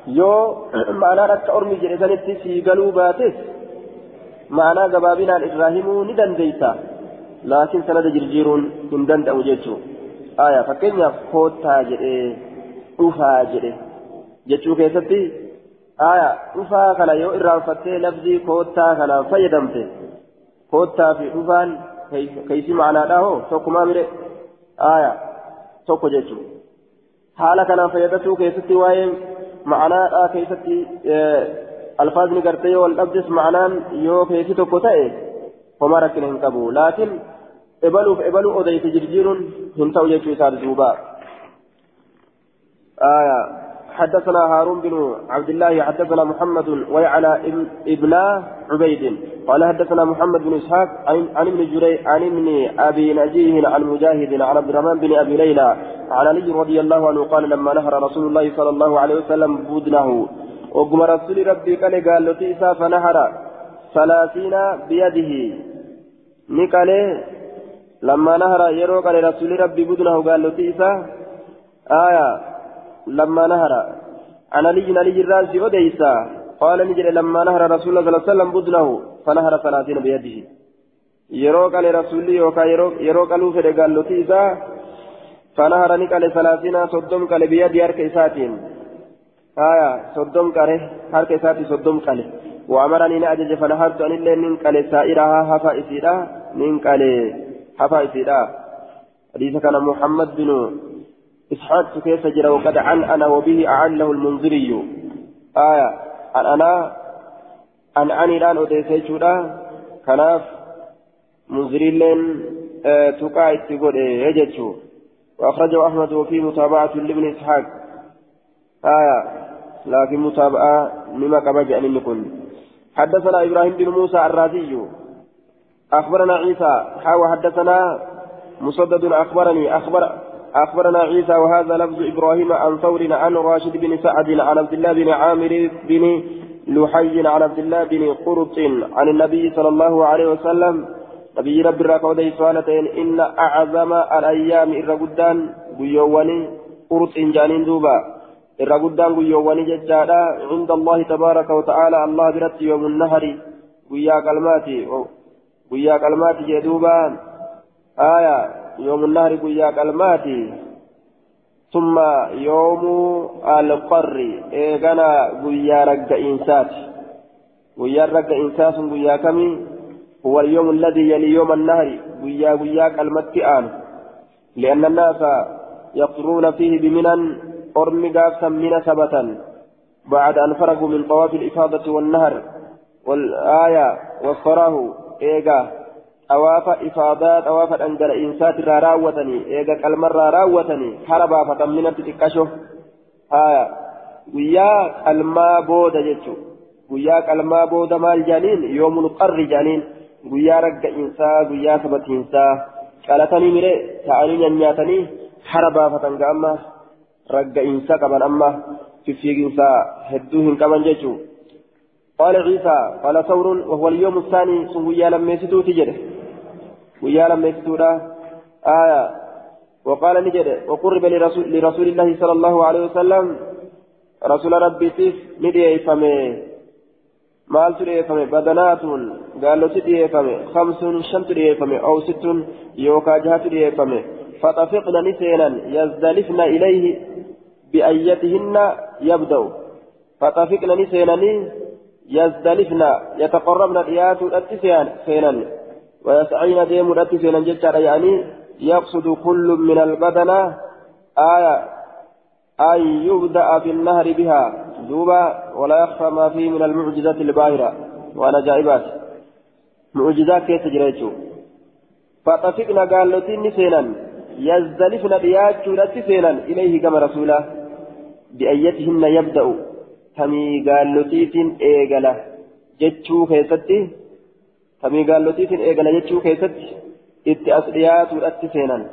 يو معنى أدت أرمي جريسانت في قلوباتس معنى قبابنا الإبراهيم ندن ديسا لكن سند جرجير من دن ججو آية فكين كوتا جري أوفا جري ججو كيستي aya dhufaa kana yoo irraanfattee lafzii koottaa kanaan fayyadamte koottaa fi dhufaan keeysi macnaadha hoo tokkumaa mire aya tokko jechuudha haala kanaan fayyadatuu keessatti waa'ee macnaadhaa keessatti alfaazni gartee dhabdes macnaan yoo keeysi tokko ta'e homaa rakkina hin qabu laakiin ebaluuf ebaluu odeyse jirjiiruun hin ta'u jechuu isaa duuba آية. حدثنا هارون بن عبد الله حدثنا محمد ويعلى إبن عبيد. قال حدثنا محمد بن إسحاق عن ابن جري عن ابن أبي نجيه عن مجاهد عن عبد الرحمن بن أبي ليلى عن علي رضي الله عنه قال لما نهر رسول الله صلى الله عليه وسلم بدنه. وقم رسول ربي قال قال لتيسا فنهر ثلاثين بيده. نقال لما نهر يرو قال رسول ربي بدنه قال لتيسا آية لما نهر. عن علي علي الرازي أديسا قال نجري لما نهر رسول الله صلى الله عليه وسلم بدنه فنهر ثلاثين بيده. yeroo qale rasuulli yookaan yeroo qaluu fedhe gaallotii isaa fanahara ni qale salaasina soddom qale biyyadii harka soddom qale harka isaatii soddom qale waamaranii ni ajaje fanahartu anillee nin qale saa'irahaa hafa isiidha nin qale hafa isiidha hadiisa kana muhammad binu إسحاق كيف جرى وقد عن أنا وبه أعله المنذري آية أن أنا أن أني الآن أديسي شودا كناف منذري لين آه تقع تقول يجتشو وأخرجه أحمد وفي متابعة لابن إسحاق آية لكن متابعة مما كما جاء نكون حدثنا إبراهيم بن موسى الرازي. أخبرنا عيسى. حاوى حدثنا مسدد أخبرني. أخبر أخبرنا عيسى وهذا لفظ إبراهيم عن ثور عن راشد بن سعد عن عبد الله بن عامر بن لحي عن عبد الله بن قرط عن النبي صلى الله عليه وسلم. نبي رب الرقودي سؤالتين. إن أعظم الأيام إرقدان بيواني قرط جانين دوبا. إرقدان بيواني ججادا عند الله تبارك وتعالى الله برت يوم النهر ويا كلماتي ويا كلماتي جدوبا آية يوم النهر قيا كلماتي ثم يوم القر إيغانا قيا رق إنسات قيا رق إنساس قيا كمي هو اليوم الذي يلي يوم النهر قيا قيا كلمتي آن لأن الناس يقرون فيه بمنن أرمي قافا من سبتا بعد أن فرغوا من طواف الإفاضة والنهر والآية والصراه إيغا awaafa ifaadaa awaafa dhangala'insaati irraa raawwatanii eega qalmarraa raawwatanii hara baafatan minatti xiqqasho haya guyyaa qalmaa booda jechu guyyaa qalmaa booda maal jaaniin yoomul qarri jaaniin guyyaa ragga'insaa guyyaa sabatiinsaa qalatanii mire ta'anii nyaatanii hara baafatan ga amma ragga'insa qaban amma fiffiiginsaa hedduu hin qaban jechuu. قال عيسى قال ثور وهو اليوم الثاني سويا لما يسدو تجده ويا لما يسدو آية وقال نجد وقرب لرسول, لرسول الله صلى الله عليه وسلم رسول ربي سيف ندي فمي مال تدي فمي بدنات قال له تدي فمي خمس شمت تدي فمي أو ست يوكا جهة تدي فمي فطفقنا نسينا يزدلفن إليه بأيتهن يبدأ. فطفقنا نسينا يزدلفن يتقربن الاتسيان سينا ويسعين ديم الاتسيان ججارا يعني يقصد كل من البدنة آية أن يبدأ في النهر بها. دوبا ولا يخفى ما فيه من المعجزات الباهرة. وأنا جائبات. معجزات كيف تجريتشو فطفقنا قال لتين سينا يزدلفن ريات الاتسيان إليه كما رسوله بأيتهن يبدأ tamii gaallotiitiin eegala jechuu keessatti tamii gaallotiitiin eegala jechuu keessatti itti as dhiyaatuudhatti seenan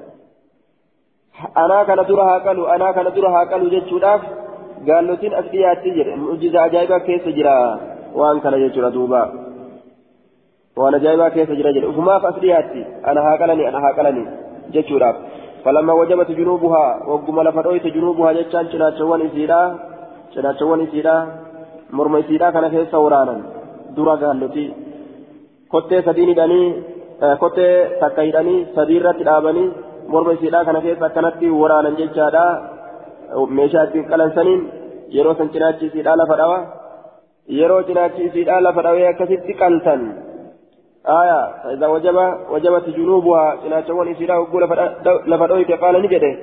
anaa kana dura haa qalu anaa kana dura haa qalu jechuudhaaf gaallotiin as dhiyaatti jedhe mu'jiza ajaa'ibaa keessa jira waan kana jechuudha duuba waan ajaa'ibaa keessa jira jedhe ufumaaf as dhiyaatti ana haa qalani ana jechuudhaaf فلما وجبت جنوبها وقم لفدويت جنوبها جتان شناتشوان إسيرا isiidha morma isiidha kana keessa waraanan dura gaallotii kottee sadii hidhanii kottee takka hidhanii sadii irratti dhaabanii morma isiidha kana keessa akkanatti waraanan jechaadha meeshaa ittiin qalansaniin yeroo san cinaachi isiidha lafa dhawa yeroo cinaachi isiidhaa lafa dhawee akkasitti qaltan آية فإذا وجب وجبت جنوبها جناتشوان إسيرا وقول لفدويت قال نجده.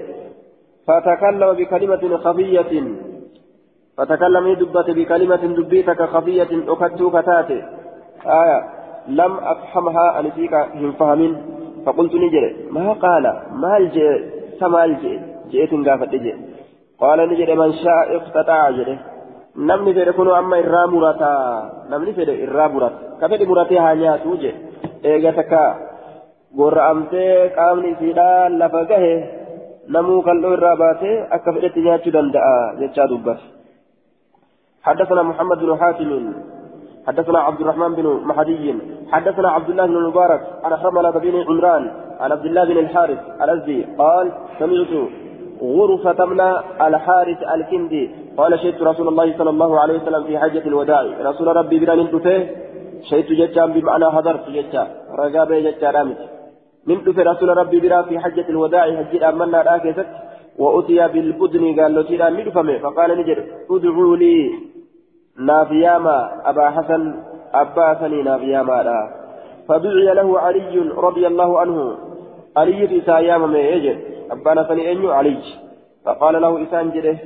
فتكلم بكلمة خفية. فتكلم دبت بكلمة دبيتك خفية أكدت كتاتي آية لم أفهمها أن فيك هم فهمين فقلت نجري ما قال؟ ما الجئ؟ سما الجئ؟ جئت قافت قال نجري من شاء اقتطع جري namni fedhe kun amma irraa murata namni fedhe irraa murata ka fedhe muratee haa nyaatu je eega takka gorra'amtee qaamni isiidhaa lafa gahe namuu kal'oo irraa baatee akka fedhetti nyaachuu danda'a jechaa dubbate حدثنا محمد بن حاتم حدثنا عبد الرحمن بن مهدي حدثنا عبد الله بن المبارك عن حرملة بن عمران عن عبد الله بن الحارث الأزدي قال سمعت غرفة من الحارث الكندي قال شهدت رسول الله صلى الله عليه وسلم في حجة الوداع. رسول ربي بلا ننتفه شهدت ججام بمعنى حضرت ججا. رقابة ججا رامت. ننتفه رسول ربي بلا في حجة الوداع حجة أمنا راكزت وأتي بالبدن قال له تيرا ندفمه فقال نجر ادعوا لي نافياما أبا حسن أبا نافياما. لا فدعي له علي رضي الله عنه. علي في ساياما ما يجد أبانا ثني أنيو علي. فقال له إسان جده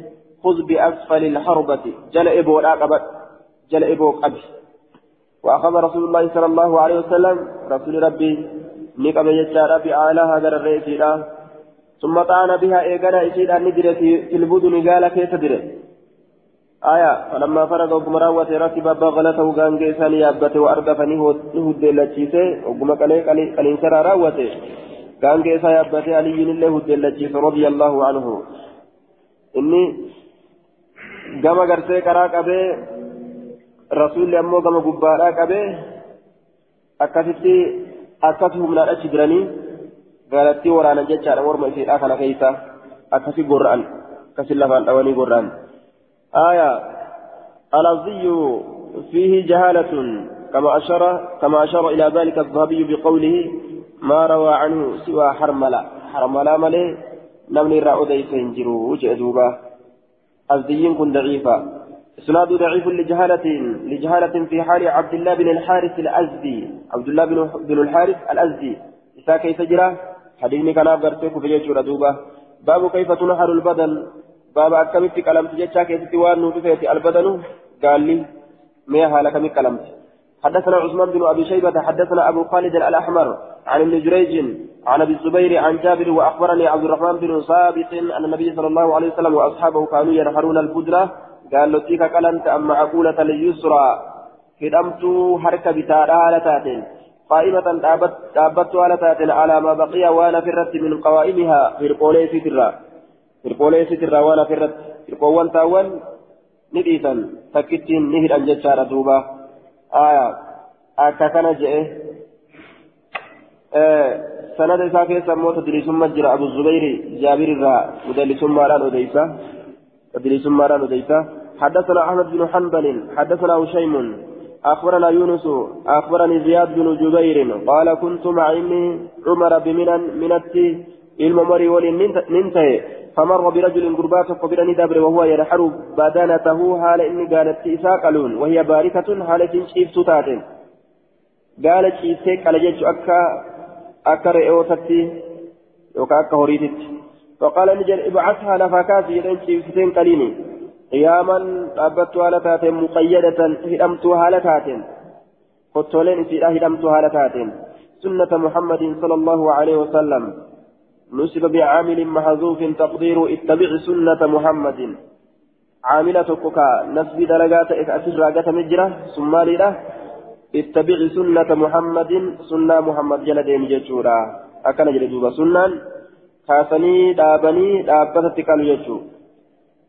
خذ بأسفل الحربة. جل إبو راقبت جل إبو قبي وأخذ رسول الله صلى الله عليه وسلم. رسول ربي. نقب يجار بأعلاها در الرئيس ثم طعن بها إيقنا إسيدا ندر في البدن قال كيف تدر آية. فلما فرغ وقم راوة ركب بغلته قان جيسان يابته وأردفني هد لجيسه وقم قلين سرى راوة قان جيسا يابته علي الله لجيسه رضي الله عنه. إني gama gartee karaa qabee rasuulli ammoo gama gubbaadhaa qabee akkasitti akkas humnaan achi jiranii gaalattii waraanan jechaadha morma isiidhaa kana keessa akkasi gorra'an akkasi lafaan dhawanii gorra'an آية الأرضي فيه جهالة كما أشار كما أشار إلى ذلك الذهبي بقوله ما روى عنه سوى حرملة حرملة ملي نمني رأودي سينجرو جئدوبا أزديين كن ضعيفا. إسناد ضعيف لجهالة لجهالة في حال عبد الله بن الحارث الأزدي. عبد الله بن, الحارث الأزدي. إسا كيف جرى؟ حديثني كان في جيش باب كيف البدن. باب أكملت كلمت جيشا كيف البدن. قال لي ما هالك من كلمت حدثنا عثمان بن أبي شيبة حدثنا أبو خالد الأحمر عن ابن جريج عن أبي الزبير عن جابر وأخبرني عبد الرحمن بن ثابت أن النبي صلى الله عليه وسلم وأصحابه كانوا ينحرون البدرة. قال له تيك كلمت اما عقولة اليسرى هدمت حركة بتارا على تاتين قائمة دابت على على ما بقي وأنا فرت من قوائمها سترا في القولي سترا وأنا فرت في القوان تاوان نديسا تكتين نهر الججارة دوبا. آية أكاكنا جئه سند إساء كيسا موت تدريسما جرى أبو الزبير جابر الرا مدلسما ران أديسا تدريسما ران أديسا حدثنا أحمد بن حنبل حدثنا هشيم أخبرنا يونس أخبرني زياد بن جبير قال كنت مع ابن عمر بمنى منتي الممر ولننتهي فمر برجل قربات قبلني دبر وهو ينحر بدانته حال إني قالت إساقلون وهي باركة حالة شيف تاتين قالت شيفتك على جيش أكا re'ootatti yookaan akka horiititti faqaala ni jedhe ibcathaa lafaa kaasi jedheen ciibsiteen qaliini qiyaaman dhaabbattuu haala taateen muqayyadatan hidhamtuu haala taateen kottooleen isiidha hidhamtuu haala taateen sunnata muhammadin sala allahu alaihi wasallam نسب بعامل محذوف تقدير اتبع سنة محمد. عاملة كوكا نسب درجات أسر راجة مجرة ثم لله اتبع سنة محمد سنة محمد جل ديم جتورا. أكن جل دوبا سنة كاسني دابني دابتة قالوا جتو.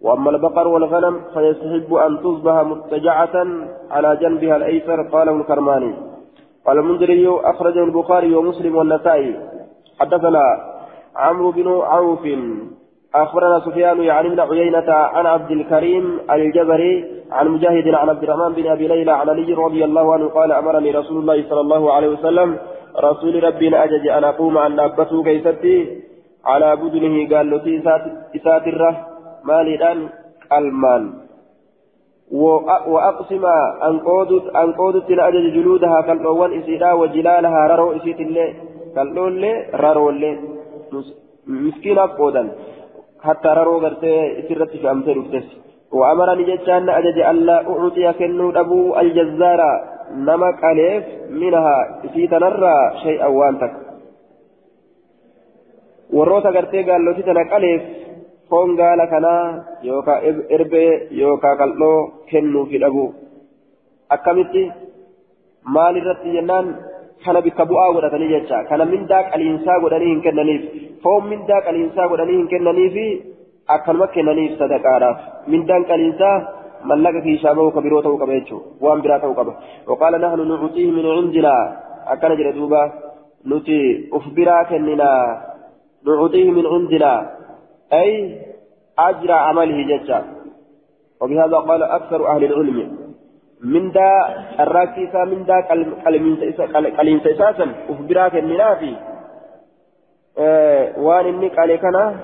وأما البقر والغنم فيستحب أن تصبح متجعة على جنبها الأيسر قاله الكرماني قال المنذري أخرجه البخاري ومسلم والنسائي. حدثنا عمرو بن عوف. أخبرنا سفيان يعني بن عيينة عن عبد الكريم الجبري عن مجاهد عن عبد الرحمن بن أبي ليلى عن علي رضي الله عنه قال أمرني رسول الله صلى الله عليه وسلم رسول ربي أجج أن أقوم عن نابته كيستي على بدنه قال له إسات الرة مالي الآن المال وأقسم أن قودت أجج جلودها كالأول إسيدا وجلالها ررو إسيت اللي كالأول ررو اللي مسكينة قودا حتى ررو غرتي إسرت في أمثال التس وأمرني جتان أجج ألا أعطي كنو أبو الجزار نمك أليف منها إسيتا نرى شيئا وانتك warroota gartee gaalloti tana qaleef foon gaala kanaa yookaan erbee yookaan qal'oo kennuufi dhabu akkamitti maal irratti jennaan Kana bikka bu'aa godhatanii jecha kana mindaa qaliinsaa godhanii hin kennaniif foon mindaa qaliinsaa godhanii hin kennaniifi akkanuma kennaniif sadaqaadhaaf mindaan qaliinsaa mallaqa kiishaa bahu ka biroo ta'uu qaba jechuudha waan biraa ta'uu qaba waqaala nahnu nucuutiihi min cindinaa akkana jedhe duuba nuti uf biraa kenninaa نعطيه من عندنا أي أجر عمله ججا وبهذا قال أكثر أهل العلم من دا الراكيسة من دا قليم سيساسا أخبراك النافي وان إني قال كان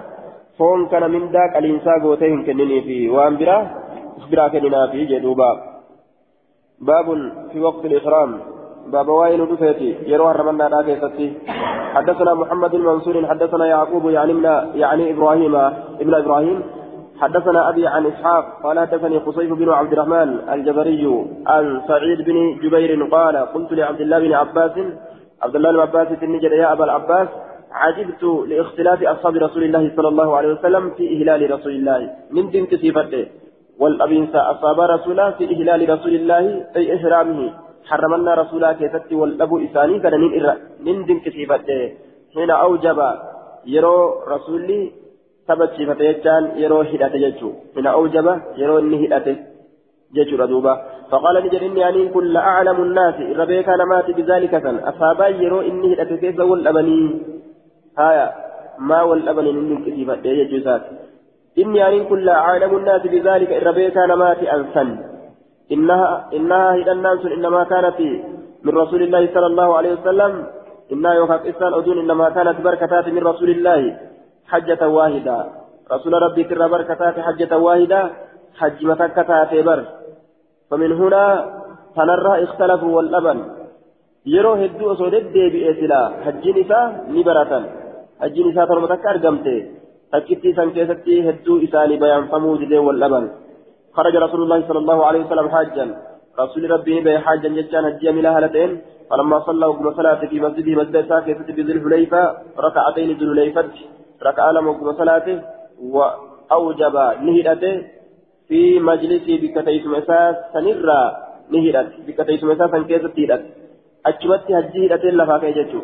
فون كان من دا قليم ساقوتين كنني في وان برا أخبراك النافي جدوبا باب في وقت الإحرام باب وائل دفيتي يروى الرمنا لا كيفتي حدثنا محمد بن منصور حدثنا يعقوب يعني من يعني إبراهيم ابن إبراهيم حدثنا أبي عن إسحاق قال حدثني قصيف بن عبد الرحمن الجبري عن سعيد بن جبير قال قلت لعبد الله بن عباس عبد الله بن عباس النجد يا أبا العباس عجبت لاختلاف أصحاب رسول الله صلى الله عليه وسلم في إهلال رسول الله. من دين كسيفته والابنس أصاب رسوله في إهلال رسول الله أي إحرامه. حرمنا رسولا كيست والأبو إساني كان من دم كتيبت حين أوجب يرو رسولي صفة يجان يرو هدات يجو حين أوجب يرو إني هدات يجو ردوبا فقال نجر إني أن كل أعلم الناس ربيك أنا مات بذلك سن أصابا يرو إني هدات كيس والأبني هايا ما والأبني من دم كتيبت يجو سات إني أن كل أعلم الناس بذلك ربيك أنا مات أنسن إنها إنها هي الناس إنما كانت من رسول الله صلى الله عليه وسلم إنها يوكاك إسان أدون إنما كانت بركتات من رسول الله حجة واحدة. رسول ربي كر بركتات حجة واحدة حج متكتات بر. فمن هنا تنرى اختلفوا واللبن osoo deddeebi'ee silaa hajjiin isaa ni baratan hajjiin isaa torba takka argamte takkittii san keessatti hedduu isaanii bayaanfamuu didee wal dhaban خرج رسول الله صلى الله عليه وسلم حاجا. رسول ربي به حاجا جتان هجي من هلتين فلما صلى وقم صلاة في مسجده مسجد ساكتة بذي الحليفة ركعتين ذي الحليفة. ركع لم وقم صلاته وأوجب نهدته في مجلسه بكتيس مساس سنرى نهدت بكتيس مساس كيسة تهدت أجمت هجي هدتين لفاك يجتشو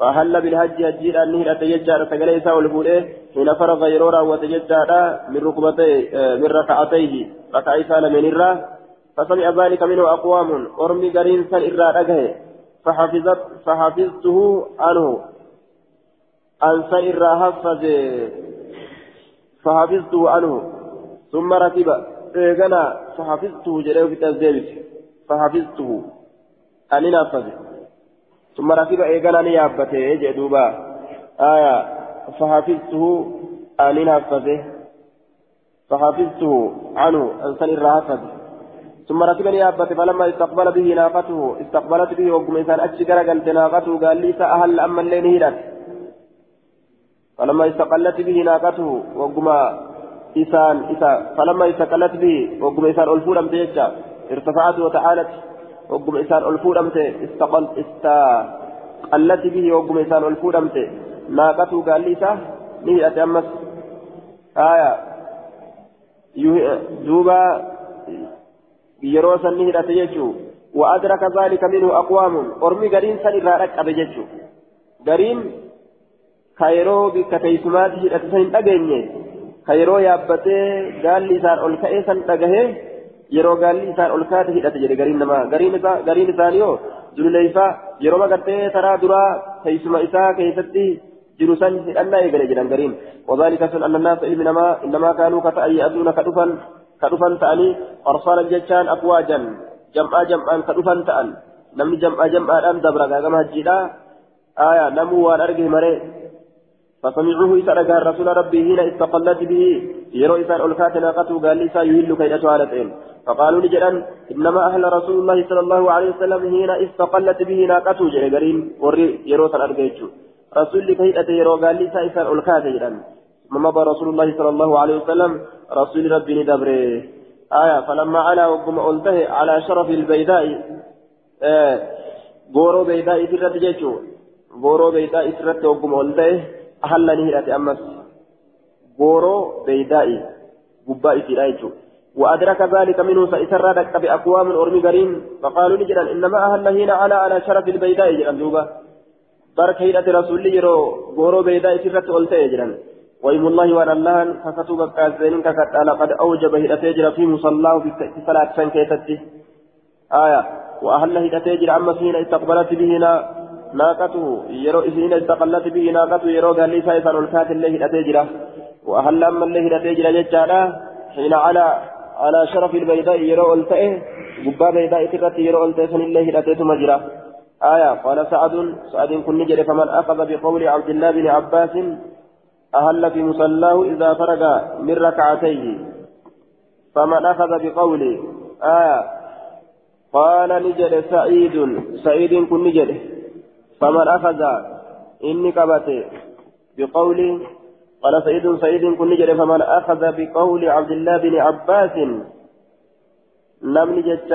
فهل بالحج هجي أن نهدت يجار سقلي إساء والفوله حين فرغ يرورا وتججار من ركبتيه من ركعتيه. ركعي سال من الرا فسمع ذلك منه أقوام. أرمي قرين سن أجهه فحفظت فحفظته عنه. أن سن إرا حفظ فحفظته عنه. ثم ركب إيغنا فحفظته جريه في تزديد فحفظته. أن نفذ ثم ركب إيغنا نيابته جدوبا آية. فحفظته. أن نفذه فحفظته عنه. أنسان الرهفد ثم ركبني يابت فلما استقبل به ناقته استقبلت به وقم إنسان أشكر قلت ناقته قال لي سأهل أما الليل هيرت فلما استقلت به ناقته وقم إنسان إسا فلما استقلت به وقم إنسان ألفور أمتيجا ارتفعت وتعالت وقم إنسان ألفور أمتي استقل استقلت به وقم إنسان ألفور أمتي ناقته قال لي سأهل أمس. آية. دوبا yeroo sanni hidhate jechuu وأدرك ذلك منه أقوام. أرمي قرين سن إرادك أبججو قرين كايرو بكتيسمات هدhate سن أجنيه كايرو يابته قال لي سان أولكأي سن أجهه yeroo gaalli isaan ol kaate hidhate jedhe gariin namaa gariin isaaniioo dululeeyfaa yeroo magartee taraa duraa teessuma isaa keessatti jiru san hidhannaa eegale jedhan gariin. وذلك سن أن الناس علم إنما إنما كانوا كتأي أدون كدفا كدفا تأني أرسالا جتان أفواجا جمعا جمعا كدفا تأن نمني جمعا جمعا أن دبرا كما هجيلا آية نمو وان أرجه مري فسمعوه إذا رجع الرسول ربي هنا استقلت به. يرو إذا ألكات ناقته قال لي سيهل كيدة على فقالوا لجلان إنما أهل رسول الله صلى الله عليه وسلم حين استقلت به ناقته جرين وري يروت الأرجيتشو رسول لك هيئة يرو قال لي سائسا ألكات جلان. مضى رسول الله صلى الله عليه وسلم رسول ربي ندبره. آية فلما على وقم ألته على شرف البيداء آه غورو بيداء سرت جيتشو غورو بيداء سرت وقم ألته أهل نهرة أمس. غورو بيداء قباء سرايتشو وأدرك ذلك منه فإسر دك بأقوام أرمي قرين. فقالوا لجلال إنما أهل هنا على على شرف البيداء جلال دوبا. بارك هيئة رسول يرو غورو بيداء سرت ألته جلال وإم الله وأن الله فكتب كازين ككت لقد أوجب هيئة جرى في مصلاة في صلاة سنكيتته آية. وأهل هيئة جرى أما حين استقبلت به ناقته يرو حين استقلت به ناقته يرو قال لي سايسان الكات الله جرى وأهل أما الله جرى جتشالا حين على على شرف البيضاء يرو التئه قبا بيضاء تقت يرو التئه فن الله هيئة مجرى آية قال سعد سعد كن نجري فمن أخذ بقول عبد الله بن عباس أهل في مصلاه إذا فرغ من ركعتيه فمن أخذ بقوله آية قال نجد سعيد سعيد كن نجد فمن أخذ إني كبت بقول قال سعيد سعيد كن نجد فمن أخذ بقول عبد الله بن عباس لم نجد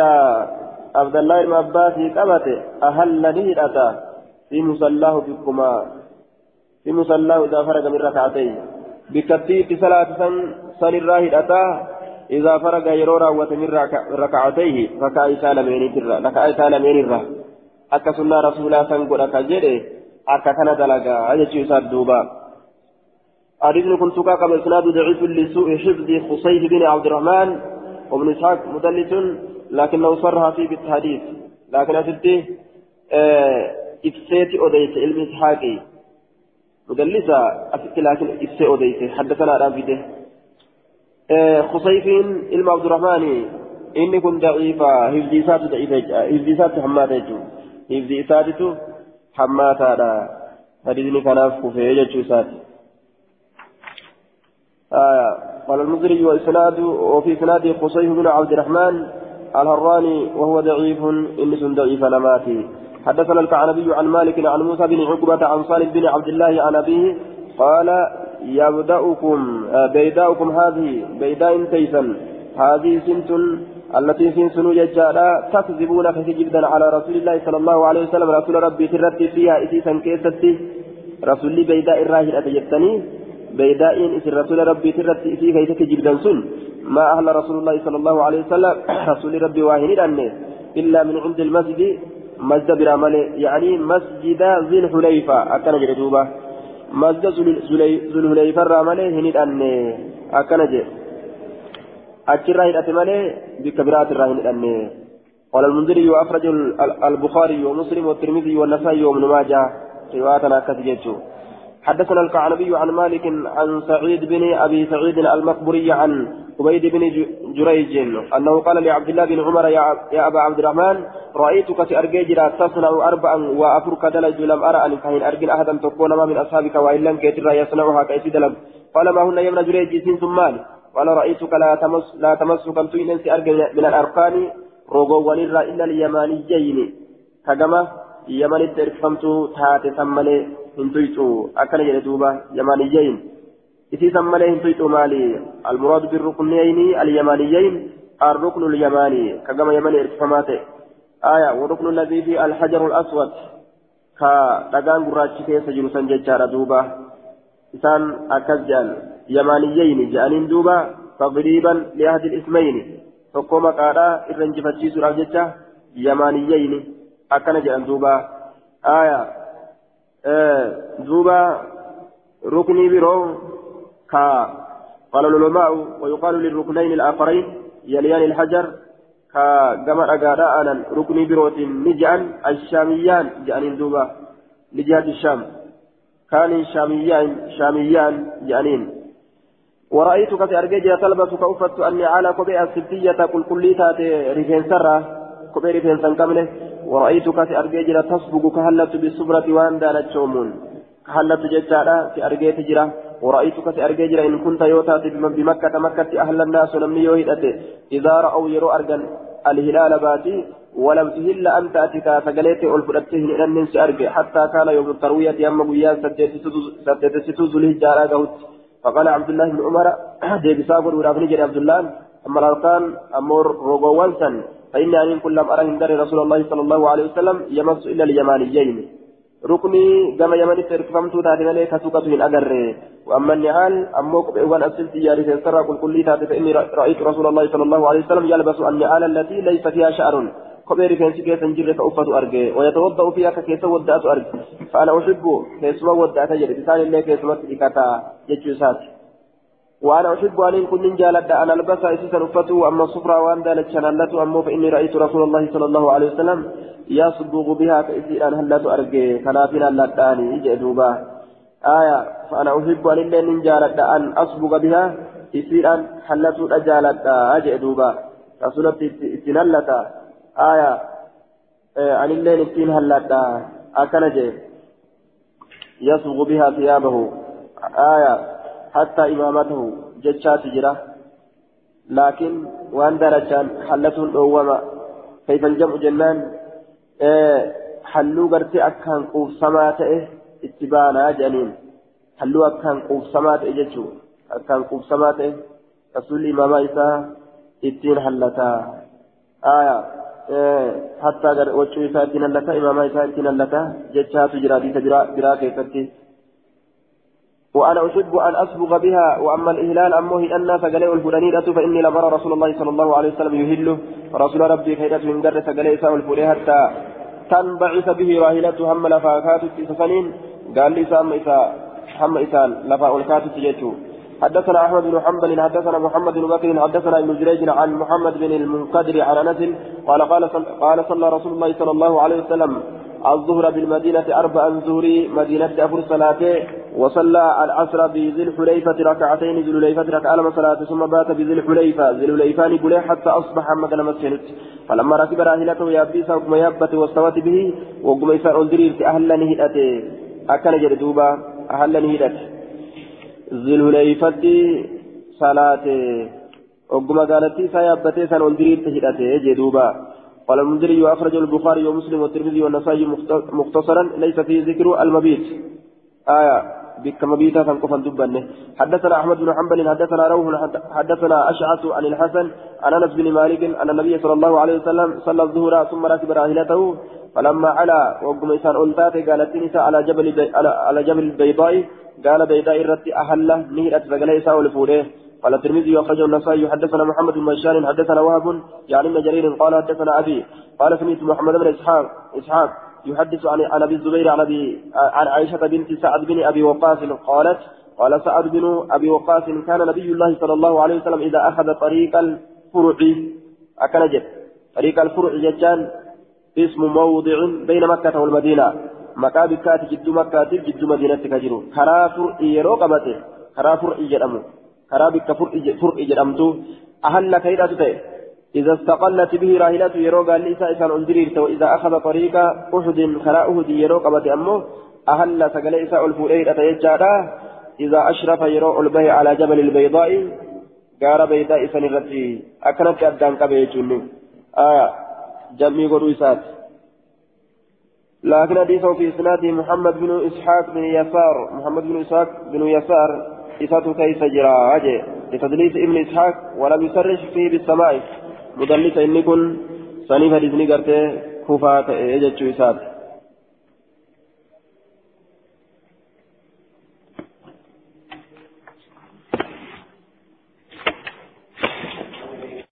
عبد الله بن عباس كبت أهل نهرة في مصلاه بكما في مصلاه إذا فرغ من ركعتين. بكتيب صلاة سن الراهد أتى إذا فرغ يرورا وتمر ركعتيه ركع سالمين ترى ركع سالمين سنة رسولا سن قد أكا جده أكا كان دلقا أجي يساد دوبا حديث كنت كاكا إسناد ضعيف لسوء حفظ خصيف بن عبد الرحمن وابن إسحاق مدلس لكنه صرها فيه بالحديث لكن أسدي آه إفسيتي أوديت علم إسحاقي مدلسة أفك لكن إفسي أوديت حدثنا رافده آه خصيف علم عبد الرحمن إني كنت ضعيفة هفديسات ضعيفة هفديسات حماتة هفديسات حماتة حديثني كان أفكو في يجوسات آه قال المزري وإسناد وفي إسناد خصيف بن عبد الرحمن الهراني وهو ضعيف إنس ضعيف نماتي حدثنا الكعنبي عن مالك عن موسى بن عقبة عن صالح بن عبد الله عن أبيه قال يبدأكم بيداؤكم هذه بيداء تيسا هذه سنت التي سنسن يجالا تكذبون كذبا على رسول الله صلى الله عليه وسلم. رسول ربي ترتي فيها إسيسا كيستي رسول بيداء الراهل أتجتني بيداء إسي رسول ربي ترتي إسي كيست جبدا سن. ما أهل رسول الله صلى الله عليه وسلم. رسول ربي واهن إلا من عند المسجد مسجد برامل يعني مسجد ذي الحليفة. أكن جدوبة مسجد ذي الحليفة رامل هنيد أن أكن جد أكرا هيدأت مالي بكبرات الراهن أن قال المنذري وأخرج البخاري ومسلم والترمذي والنسائي وابن ماجه رواية كثيرة. حدثنا الكعنبي عن مالك عن سعيد بن أبي سعيد المقبري عن عبيد بن جريج أنه قال لعبد الله بن عمر يا, أبا عبد الرحمن رأيتك تأرجيجرا تصنع أربعا وأفرك دلج لم أرى أن كهين أرجل أحدا تكون ما من أصحابك وإن لم كيتر يصنعها كيسي دلج قال ما هن يمن جريج ثم مال قال رأيتك لا تمس لا تمس كم تؤنس أرجل من الأركان روغو ونرى إلا اليمانيين. كجمة يمن الترفمت تاتي ثمالي هنتويتو. أكن يدوبا يمانيين. إتي ثمالي هنتويتو مالي. المراد بالركنين اليمانيين. الركن اليماني. كجمة يمن ارتفاماته آية والركن الذي في الحجر الأسود. كدغان غراتشي كيس جلسان ججارة دوبا. إسان أكزجان يمانيين جانين دوبا تضريبا لأحد الاسمين فقوم قالا إرنجفتشي سورة ججة يمانيين أكن جان دوبا آية آه دوبا ركني برو كا قال العلماء ويقال للركنين الآخرين يليان الحجر كما أقادا أنا ركني بروت نجعل الشاميان جانين دوبا لجهة الشام كان شاميان شاميان جانين ورأيتك تأرجع تلبس كأفت أني على كبئة السبتية كل كليتات رفين سرة كبئة رفين سنكمله ورأيتك تأرجع تصبغ كهلت بالصبرة وان دانت شومون كهلت ججارة تأرجع تجرى ورأيتك سأرجع إن كنت يوتات بمكة مكة أهل الناس لم يوهدت إذا رأوا يرو أرجن الهلال باتي ولم تهل أن تأتك فقليت ألفرته لأن سأرجع حتى كان يوم التروية أما بيان سدت ستوز فقال عبد الله بن عمر دي بساقر ورابني عبد الله أما الأركان أمور روغوانسا فإني أن كل أرى من رسول الله صلى الله عليه وسلم يمس إلا اليمانيين ركني كما يمن تركفمت تاتي ملك سوكة من أجر. وأما النعال أموك بإيوان أسلت ياري سيسرى كل كل فإني رأيت رسول الله صلى الله عليه وسلم يلبس النعال التي ليس فيها شعر. كبير كيس كيس جر فأفة أرجع ويتوضأ فيها كيس ودأت أرجع فأنا أحب كيس ودأت جر بسان الله كيس متلكتا يجوسات وأنا أحب أن كن جالد أن ألبس إسسا أفته أما الصفرة وأن ذلك شنالته أما فإني رأيت رسول الله صلى الله عليه وسلم يصبغ بها كإسي أن هلت أرجع كنافنا اللتاني جدوبا آية فأنا أحب أن إن جالد أن أصبغ بها أن هلت أجالد أجدوبا رسولة إتنالتا آية عن الليل إتين هلت أكنجي يصبغ بها ثيابه آية حتى إمامته جتشات جرا. لكن وأن درجان حلته الأوامة كيف الجمع جنان؟ إيه حلو قرتي أكان قوف سماته اتبانا جنين حلو أكان قوف سماته جتشو أكان قوف سماته رسول إماما إسا اتين حلتا. آية حتى وجه إسا اتين حلتا إماما إسا اتين حلتا جتشات جرا برا كيفتي. وأنا أحب أن أسبغ بها وأما الإهلال أمه أن فقلي الفلانية فإني لمر رسول الله صلى الله عليه وسلم يهله. رسول ربي خيرة من قرة فقلي ساو الفلانية حتى تنبعث به راهلته هم لفاكات سنين قال لي سام إساء هم إسان لفاء تجيته حدثنا أحمد بن حنبل حدثنا محمد بن بكر حدثنا ابن جريج عن محمد بن المنقدر عن أنس قال قال قال صلى رسول الله صلى الله عليه وسلم الظهر بالمدينة أربعا زهري مدينة أفر صلاة وصلى العصر بذي الحليفة ركعتين ذي الحليفة ركعة صلاة ثم بات بذي الحليفة ذي الحليفان بلي حتى أصبح مكان مسجد فلما ركب راحلته يابيس وقم يابت واستوت به وقم يسار الدرير أهل نهدته أكن جردوبا أهل نهدته ذي الحليفة صلاة وقم قالت سيابته سان الدرير تهدته جدوبا قال المنذري أخرج البخاري ومسلم والترمذي والنسائي مختصرا ليس فيه ذكر المبيت آية بك مبيتا فانكفا دبنه حدثنا أحمد بن حنبل حدثنا روح حدثنا أشعث عن الحسن عن أنس بن مالك أن النبي صلى الله عليه وسلم صلى الظهر ثم ركب راحلته فلما علا وقم إنسان أنتاتي قالت نساء على جبل على جبل البيضاء قال بيضاء الرت أهله نهرت فقال إساء ولفوله قال الترمذي أخرجه النسائي. حدثنا محمد بن بشار حدثنا وهب يعني ابن جرير قال حدثنا أبي. قال سمعت محمد بن إسحاق إسحاق يحدث عن عن أبي الزبير عن أبي عن عائشة بنت سعد بن أبي وقاص قالت قال سعد بن أبي وقاص كان نبي الله صلى الله عليه وسلم إذا أخذ طريق الفرع. أكنجت طريق الفرع ججان اسم موضع بين مكة والمدينة. مكة بكات جد مكة جد مدينة كجرو كرا فرع يرو قبته كرا فرع جدامو كرا بك فرع جدامتو أهل كيدا تتي إذا استقلت به راهلته يرو قال لي إسان أندريرت وإذا أخذ طريق أحد خلا أحد يرو قبت أمه أهل سقل إساء الفؤيد أتيجادا إذا أشرف يرو البه على جبل البيضاء قال بيضاء سنغتي أكنت أدان قبيتون آية جميع قروسات لكن حديثه في إسناده محمد بن إسحاق بن يسار محمد بن إسحاق بن يسار إساته كيف جرى؟ لتدليس ابن إسحاق ولم يسرش فيه بالسماء مدلس إني كن سنيف حديثني قرتي كفاة إيجاد شويسات.